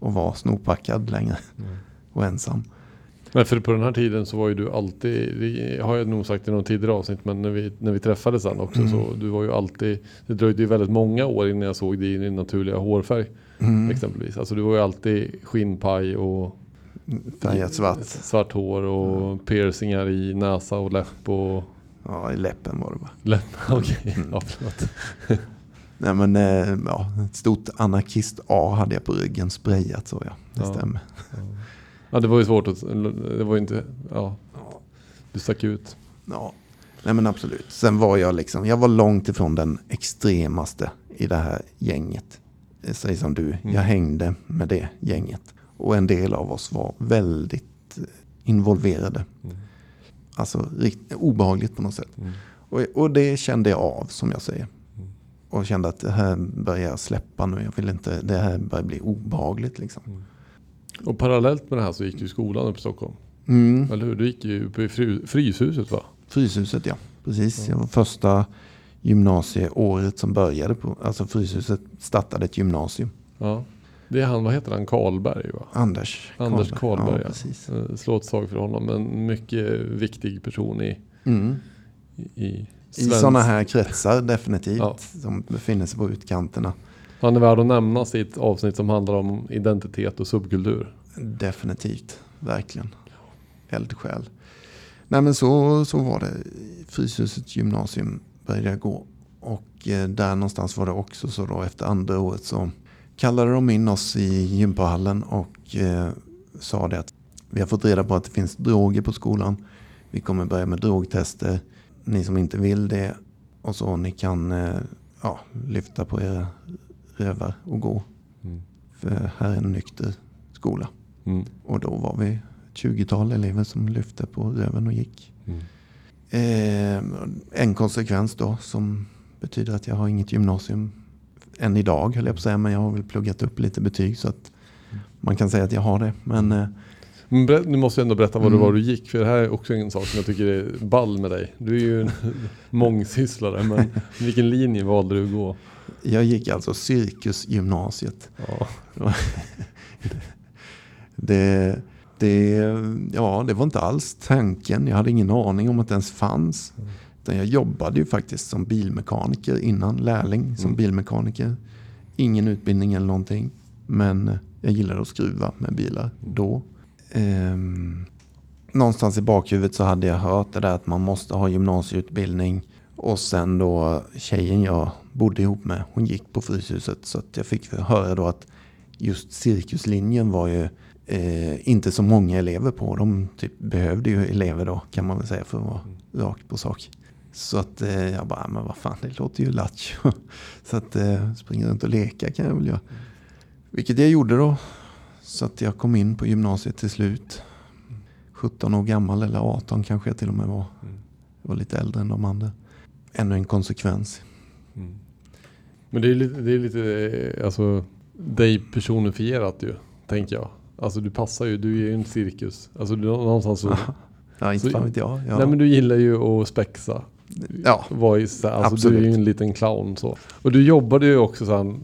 att vara snopackad längre Mm. och ensam. Men för på den här tiden så var ju du alltid, det har jag nog sagt i någon tidigare avsnitt, men när vi, när vi träffades sen också Mm. så du var ju alltid, det dröjde ju väldigt många år innan jag såg dig i din naturliga hårfärg Mm. exempelvis. Alltså du var ju alltid skinnpaj och Färgat svart. svart hår och piercingar i näsa och läpp och Ja, i läppen var det bara. läpp. Okej, Mm. ja förlåt. Nej men eh, ja, ett stort anarkist A hade jag på ryggen sprayat så ja. Det Ja. stämmer. Ja det var ju svårt att, det var ju inte, ja, du stack ut. Ja, nej men absolut. Sen var jag liksom, jag var långt ifrån den extremaste i det här gänget. Eh, Säg som du, Mm. jag hängde med det gänget. Och en del av oss var väldigt eh, involverade. Mm. Alltså rikt, obehagligt på något sätt. Mm. Och, och det kände jag av som jag säger. Mm. Och kände att det här börjar släppa nu. Jag vill inte, det här börjar bli obehagligt liksom. Och parallellt med det här så gick du i skolan upp i Stockholm. Mm. Eller hur? Du gick ju uppe i fry, Fryshuset va? Fryshuset ja, precis. Ja. Jag var första gymnasieåret som började på, alltså Fryshuset startade ett gymnasium. Ja. Det är han, vad heter han, Karlberg va? Anders Anders Karlberg, Ja, ja. Eh, Slå ett slag för honom. En mycket viktig person i, Mm. i, i I svensk- sådana här kretsar definitivt. Ja. Som befinner sig på utkanterna. Han är värd att nämnas i ett avsnitt som handlar om identitet och subkultur. Definitivt, verkligen. Eldsjäl. Nej men så, så var det. Fryshusets gymnasium började jag gå. Och eh, där någonstans var det också så då efter andra året så kallade de in oss i gympahallen och eh, sa det att vi har fått reda på att det finns droger på skolan. Vi kommer börja med drogtester. Ni som inte vill det och så ni kan eh, ja, lyfta på era rövar och gå. Mm. För här är en nykter skola. Mm. Och då var vi ett 20-tal elever som lyfte på röven och gick. Mm. Eh, en konsekvens då som betyder att jag har inget gymnasium än idag höll jag på att säga. Men jag har väl pluggat upp lite betyg så att man kan säga att jag har det. Men eh, Men nu måste jag ändå berätta vad det Mm. var du gick. För det här är också en sak som jag tycker är ball med dig. Du är ju en mångsysslare. Men vilken linje valde du att gå? jag gick alltså cirkusgymnasiet. Ja. Det, det, ja, det var inte alls tanken. Jag hade ingen aning om att det ens fanns. Jag jobbade ju faktiskt som bilmekaniker innan, lärling som Mm. bilmekaniker. Ingen utbildning eller någonting. Men jag gillade att skruva med bilar då. Ehm, någonstans i bakhuvudet så hade jag hört det där att man måste ha gymnasieutbildning. Och sen då tjejen jag bodde ihop med, hon gick på Fryshuset. Så att jag fick höra då att just cirkuslinjen var ju eh, inte så många elever på. De typ behövde ju elever då kan man väl säga för att vara rakt på sak. Så att eh, jag bara, men vad fan det låter ju lattjo. Så att eh, springa runt och leka kan jag väl göra. Vilket jag gjorde då. Så att jag kom in på gymnasiet till slut. 17 år gammal eller 18 kanske jag till och med var. Mm. Jag var lite äldre än de andra. Ännu en konsekvens. Mm. Men det är lite, det är lite eh, alltså, dig personifierat ju, tänker jag. Alltså du passar ju, du är ju en cirkus. Alltså du, någonstans så, Ja, inte fan vet jag. Ja. Nej men du gillar ju att spexa. Ja. Så- alltså, du är ju Absolut. en liten clown så. Och du jobbade ju också sen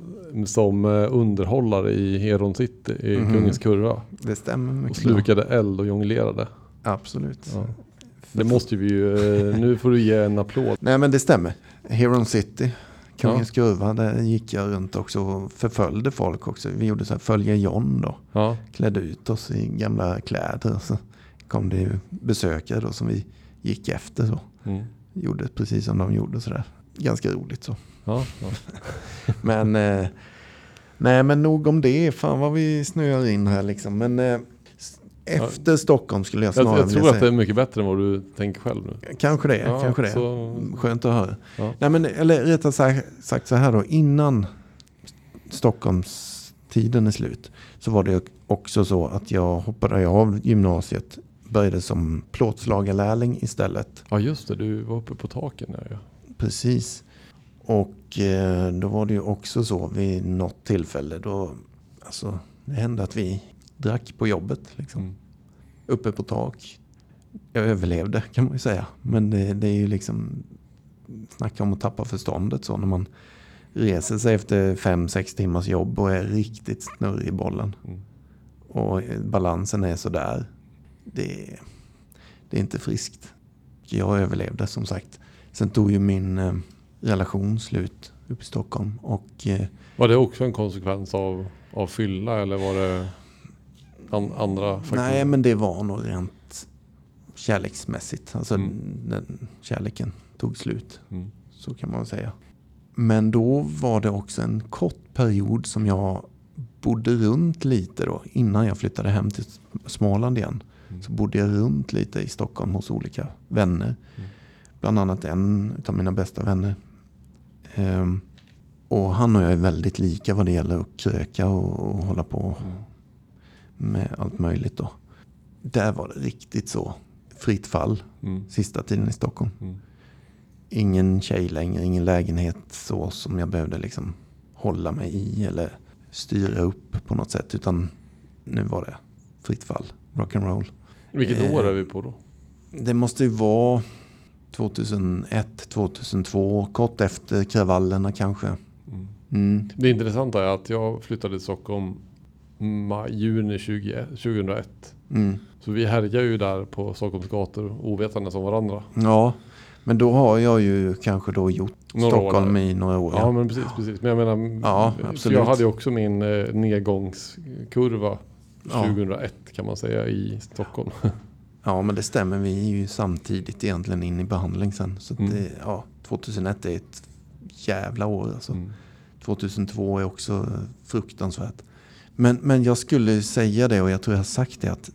som eh, underhållare i Heron City i Mhm. Kungens Kurva. det stämmer Och mycket bra. slukade eld och jonglerade. Absolut. Ja. Det måste vi ju, eh, nu får du ge en applåd. Nej men det stämmer. Heron City, Kungens Kurva, där gick jag runt också och förföljde folk också. Vi gjorde så här följa John då. Ja. Klädde ut oss i gamla kläder. Och så kom det besökare då som vi gick efter så. Mm. Gjorde precis som de gjorde sådär. Ganska roligt så. Ja, ja. Men, eh, nej men nog om det. Fan vad vi snöar in här liksom. Men eh, efter Stockholm skulle jag Jag, snarare jag vilja tror att det säga. är mycket bättre än vad du tänker själv nu. Kanske det, Ja, kanske det. så- Skönt att höra. Ja. Nej men eller rättare sa- sagt så här då. Innan Stockholms tiden är slut. Så var det också så att jag hoppade av gymnasiet. Började som plåtslagarlärling istället. Ja just det, du var uppe på taken där ja. Precis. Och eh, då var det ju också så vid något tillfälle då, alltså det hände att vi drack på jobbet liksom. Mm. Uppe på tak. Jag överlevde kan man ju säga. Men det, det är ju liksom, snacka om att tappa förståndet så när man reser sig efter fem, sex timmars jobb och är riktigt snurrig i bollen. Mm. Och balansen är sådär. Det, det är inte friskt. Jag överlevde som sagt. Sen tog ju min eh, relation slut uppe i Stockholm. Och eh, Var det också en konsekvens av, av fylla eller var det an, andra faktorer? nej, men det var nog rent kärleksmässigt. Alltså Mm. den, kärleken tog slut. Mm. Så kan man säga. Men då var det också en kort period som jag bodde runt lite då. Innan jag flyttade hem till Småland igen. Så bodde jag runt lite i Stockholm hos olika vänner. Mm. Bland annat en av mina bästa vänner. Ehm, och han och jag är väldigt lika vad det gäller att kröka och, och hålla på Mm. med allt möjligt då. Där var det riktigt så fritt fall Mm. sista tiden i Stockholm. Mm. Ingen tjej längre, ingen lägenhet så som jag behövde liksom hålla mig i eller styra upp på något sätt. Utan nu var det fritt fall, rock'n'roll. Vilket Eh, år är vi på då? Det måste ju vara 2001, 2002, kort efter kravallerna kanske. Mm. Mm. Det intressanta är att jag flyttade till Stockholm maj, juni 20, 2001. Mm. Så vi härjar ju där på Stockholms gator ovetandes om varandra. Ja, men då har jag ju kanske då gjort Några år Stockholm där. i några år. Ja, men precis, precis. Men jag menar, Ja, absolut. jag hade ju också min eh, nedgångskurva Ja. 2001 kan man säga i Stockholm. ja, men det stämmer. Vi är ju samtidigt egentligen in i behandling sen. Så Mm. det, ja, 2001 är ett jävla år alltså. Mm. 2002 är också fruktansvärt. Men, men jag skulle säga det och jag tror jag har sagt det att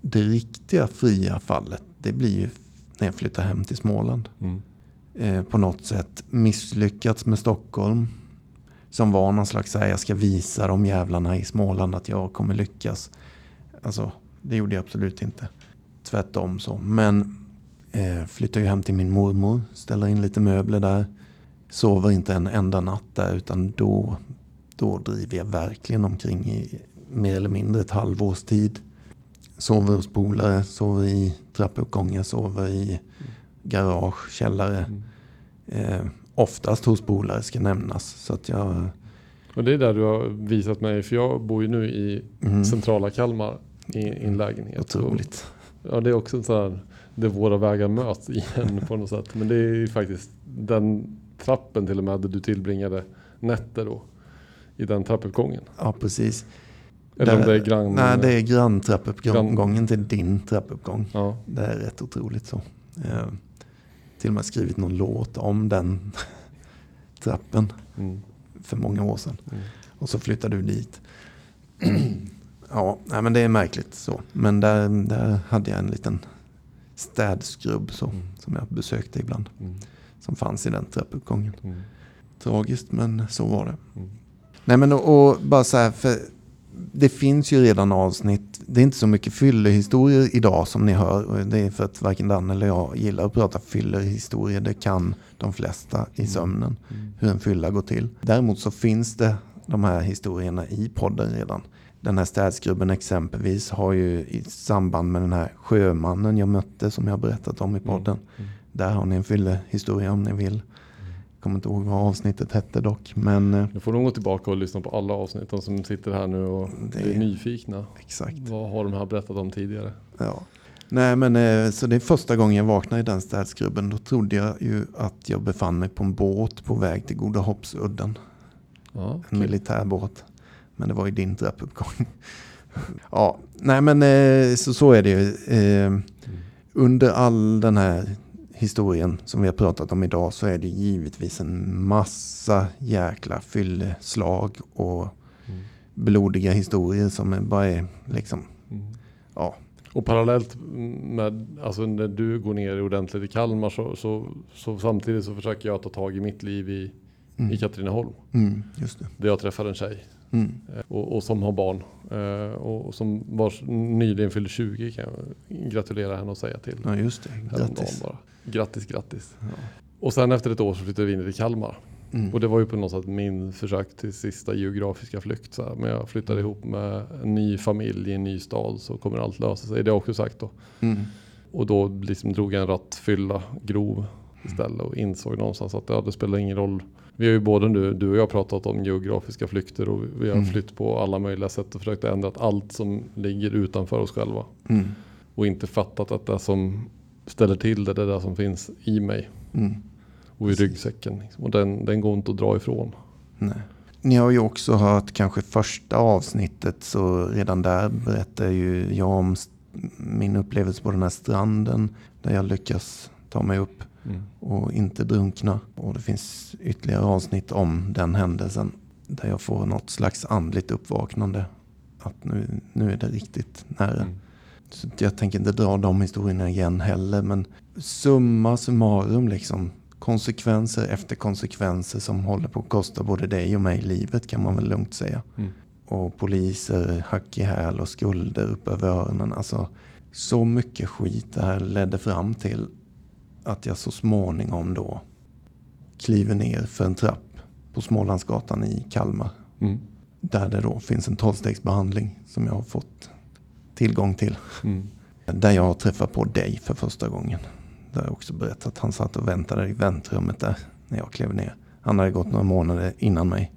det riktiga fria fallet det blir ju när jag flyttar hem till Småland. Mm. Eh, på något sätt misslyckats med Stockholm. Som var någon slags så här, jag ska visa de jävlarna i Småland att jag kommer lyckas. Alltså det gjorde jag absolut inte. Tvärtom så. Men eh, flyttar ju hem till min mormor, ställer in lite möbler där. Sover inte en enda natt där utan då, då driver jag verkligen omkring i mer eller mindre ett halvårs tid. Sover hos polare, sover i trappuppgångar, sover i garage, källare. Mm. Eh, oftast hos polare ska nämnas. Så att jag... Och det är där du har visat mig, för jag bor ju nu i Mm, centrala Kalmar i, i en lägenhet. otroligt. Och, ja, det är också så här, där våra vägar möts igen på något sätt. Men det är ju faktiskt den trappen till och med där du tillbringade nätter då. I den trappuppgången. Ja, precis. Eller om Där- det är grann... Nej, det är granntrappuppgången Grann- till din trappuppgång. Ja. Det är rätt otroligt så. Eh, till och med skrivit någon låt om den trappen Mm. för många år sedan. Mm. Och så flyttade du dit. ja, nej, men det är märkligt så. Men där, där hade jag en liten städskrubb så, Mm. som jag besökte ibland. Mm. Som fanns i den trappuppgången. Mm. Tragiskt men så var det. Mm. Nej men och, och bara så här, för det finns ju redan avsnitt. Det är inte så mycket fyllehistorier idag som ni hör. Det är för att varken Dan eller jag gillar att prata fyllehistorier. Det kan de flesta i sömnen. Mm. Hur en fylla går till. Däremot så finns det de här historierna i podden redan. Den här städskrubben exempelvis har ju i samband med den här sjömannen jag mötte som jag berättat om i podden. Mm. Där har ni en fyllehistoria om ni vill. Kommer inte ihåg vad avsnittet hette dock. Men eh, Du får nog gå tillbaka och lyssna på alla avsnitt. De som sitter här nu och Det- är nyfikna. exakt. Vad har de här berättat om tidigare? Ja. Nej men eh, så det är första gången jag vaknade i den städskrubben. Då trodde jag ju att jag befann mig på en båt på väg till Goda Hoppsudden. Ja, En kul. militärbåt. Men det var ju din trappuppgång. ja, nej men eh, så, så är det ju. Eh, under all den här historien som vi har pratat om idag så är det givetvis en massa jäkla fylleslag och Mm. blodiga historier som är bara är liksom, Mm. ja, Och parallellt med, alltså när du går ner ordentligt i Kalmar så, så, så samtidigt så försöker jag ta tag i mitt liv i, mm, i Katrineholm. mm, just det. Där jag träffade en tjej Mm. eh, och, och som har barn. Eh, och, som vars nyligen fyllde 20 kan jag gratulera henne och säga till. Ja, just det. Grattis. Bara. Grattis, grattis. Ja. Och sen efter ett år så flyttade vi in till Kalmar. Mm. Och det var ju på något sätt min försök till sista geografiska flykt. Så här. Men jag flyttade ihop med en ny familj i en ny stad så kommer allt lösa sig. Det har jag också sagt då. Mm. Och då liksom drog jag en rattfylla grov istället och insåg någonstans att ja, det spelar ingen roll. Vi har ju både nu, du och jag pratat om geografiska flykter och vi har Mm. flytt på alla möjliga sätt och försökt ändra allt som ligger utanför oss själva. Mm. Och inte fattat att det som ställer till det, det är det som finns i mig Mm. och i ryggsäcken. Liksom. Och den, den går inte att dra ifrån. Nej. Ni har ju också hört kanske första avsnittet så redan där berättar ju jag om min upplevelse på den här stranden där jag lyckas ta mig upp och inte drunkna. Och det finns ytterligare avsnitt om den händelsen där jag får något slags andligt uppvaknande. Att nu, nu är det riktigt nära. Mm. Så jag tänker inte dra de historierna igen heller. Men summa summarum liksom. Konsekvenser efter konsekvenser som håller på att kosta både dig och mig livet kan man väl lugnt säga. Mm. Och poliser, hack i häl och skulder upp över öronen. Alltså så mycket skit det här ledde fram till att jag så småningom då kliver ner för en trapp på Smålandsgatan i Kalmar. Mm. Där det då finns en tolvstegsbehandling som jag har fått tillgång till. Mm. Där jag har träffat på dig för första gången. Där jag också berättat att han satt och väntade i väntrummet där när jag klev ner. Han hade gått några månader innan mig.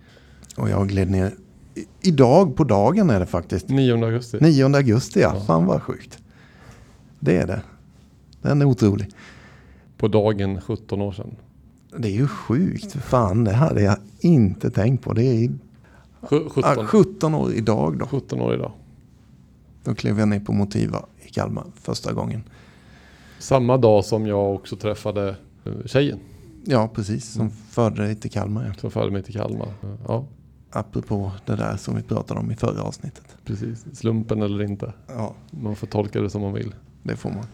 Och jag gled ner. I- Idag på dagen är det faktiskt. 9 augusti. 9 augusti ja. Ja. Fan vad sjukt. Det är det. Den är otrolig. På dagen 17 år sedan. Det är ju sjukt. Fan det hade jag inte tänkt på. Det är Sju- 17, ah, 17 år idag då. 17 år idag. Då klev jag ner på Motiva i Kalmar första gången. Samma dag som jag också träffade eh, tjejen Ja precis. Som förde dig till Kalmar. Ja. som förde mig till Kalmar. Ja, Apropå det där som vi pratade om i förra avsnittet. precis. Slumpen eller inte. Ja, Man får tolka det som man vill. det får man.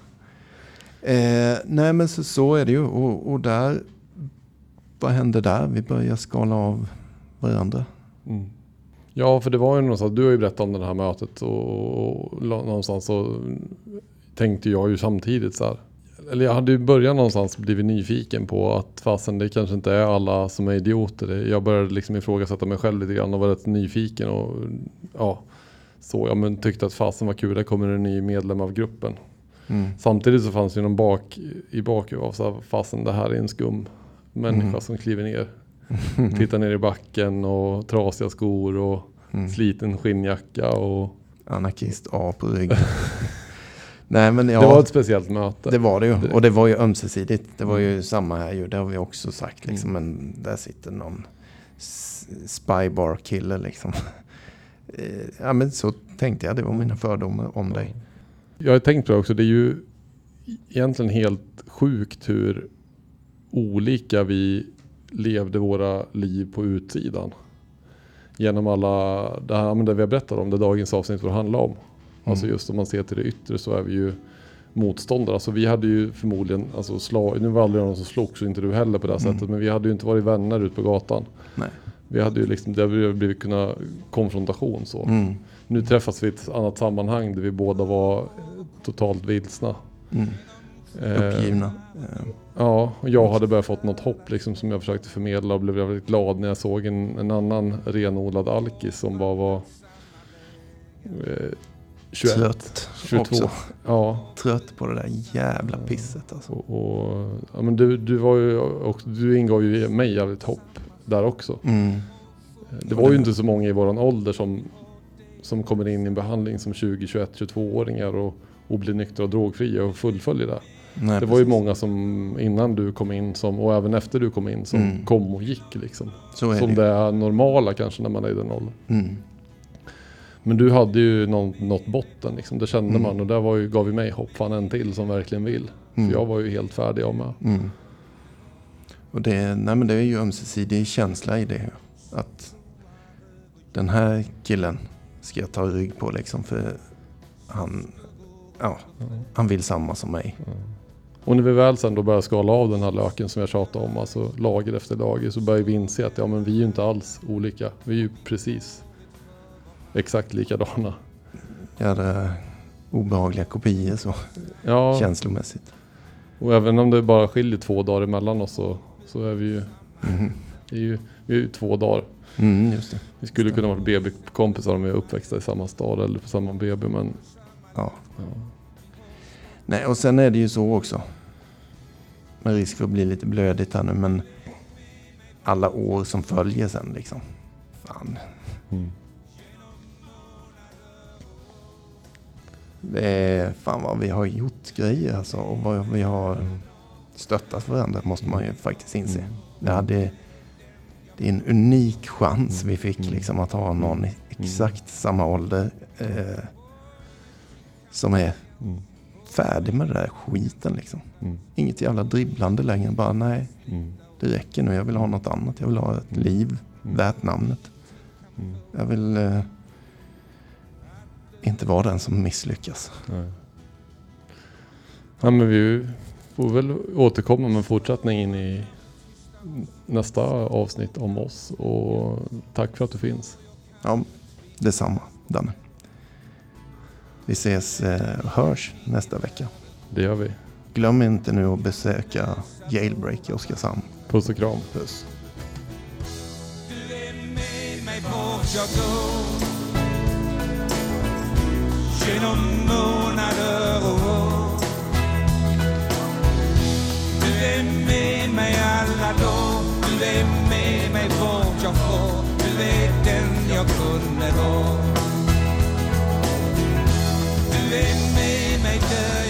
Eh, nej men så, så är det ju. Och, och där, vad hände där? Vi börjar skala av varandra. Mm. Ja, för det var ju någonstans, du har ju berättat om det här mötet och, och någonstans så tänkte jag ju samtidigt så här. Eller jag hade ju börjat någonstans blivit nyfiken på att fasen det kanske inte är alla som är idioter. Jag började liksom ifrågasätta mig själv lite grann och var rätt nyfiken och ja, så. Ja, men tyckte att fasen var kul, där kommer en ny medlem av gruppen. Mm. Samtidigt så fanns det någon bak i bakhuvudet av fasen det här är en skum människa Mm. som kliver ner. Tittar ner i backen och trasiga skor och Mm. sliten skinnjacka och Anarkist A på ryggen. nej men ja. det var ett speciellt möte. Det var det ju. Och det var ju ömsesidigt. Det var ju samma här ju. Det har vi också sagt liksom. Men där sitter någon spybar-kille liksom. Eh, ja men så tänkte jag. Det var mina fördomar om dig. Jag har tänkt på det också, det är ju egentligen helt sjukt hur olika vi levde våra liv på utsidan. Genom alla, det här det vi har berättat om, det dagens avsnitt får handla om. Alltså Mm. just om man ser till det yttre så är vi ju motståndare. Alltså vi hade ju förmodligen, alltså slag, nu var aldrig någon som slogs och inte du heller på det Mm. sättet, men vi hade ju inte varit vänner ute på gatan. Nej. Vi hade ju liksom, det hade blivit kunna konfrontation så. Mm. Nu träffas vi i ett annat sammanhang där vi båda var totalt vilsna. Mm. Eh, Uppgivna. Eh, Ja, och jag hade börjat fått något hopp liksom som jag försökte förmedla och blev väldigt glad när jag såg en, en annan renodlad alkis som bara var eh, 21, Trött 22. också. Ja, Trött på det där jävla pisset alltså. och, och ja, men du, du var ju också, du ingav ju mig jävligt hopp där också. Mm. Det var ju inte så många i våran ålder som, som kommer in i en behandling som 20, 21, 22-åringar och, och blir nyktra och drogfria och fullföljer det. Nej, Det var ju precis. många som innan du kom in som, och även efter du kom in som Mm. kom och gick liksom. Så är Som det. det normala kanske när man är i den åldern. Mm. Men du hade ju någon, något botten liksom, det kände Mm. man och det var ju, gav ju mig hopp, fan en till som verkligen vill. Mm. För jag var ju helt färdig jag med. Mm. Och det, nej men det är ju ömsesidig känsla i det. Att den här killen ska jag ta rygg på liksom. För han, ja, han vill samma som mig. Och när vi väl sen då började skala av den här löken som jag tjatade om, alltså lager efter lager, så började vi inse att ja men vi är ju inte alls olika. Vi är ju precis exakt likadana. Göra obehagliga kopior så Ja, känslomässigt. och även om det bara skiljer två dagar emellan oss så, så är vi ju, det är ju, vi är ju två dagar. Mm, just det. Vi skulle kunna vara BB-kompisar om vi är uppväxta i samma stad eller på samma BB men Ja. ja. Nej, och sen är det ju så också. Med risk för att bli lite blödigt här nu, men alla år som följer sen liksom. Fan. Mm. Det är fan vad vi har gjort grejer alltså. Och vad vi har stöttat varandra måste man ju faktiskt inse. Mm. Det, hade, det är en unik chans vi fick Mm. liksom att ha någon i exakt samma ålder. Eh, som är Mm. färdig med den där skiten liksom. Mm. Inget jävla dribblande längre. Bara nej, Mm. det räcker nu. Jag vill ha något annat. Jag vill ha ett Mm. liv Mm. värt namnet. Mm. Jag vill eh, inte vara den som misslyckas. Nej. Ja, men vi får väl återkomma med fortsättning in i nästa avsnitt om oss. Och tack för att du finns. Ja, detsamma Danne. Vi ses eh, och hörs nästa vecka. Det gör vi. Glöm inte nu att besöka Jailbreak i Oskarshamn. Puss och kram. Puss. Du är med mig vart jag går Genom månader och år Du är med mig alla dagar du är med mig vart jag får Du är den jag kunde vara Du är med mig där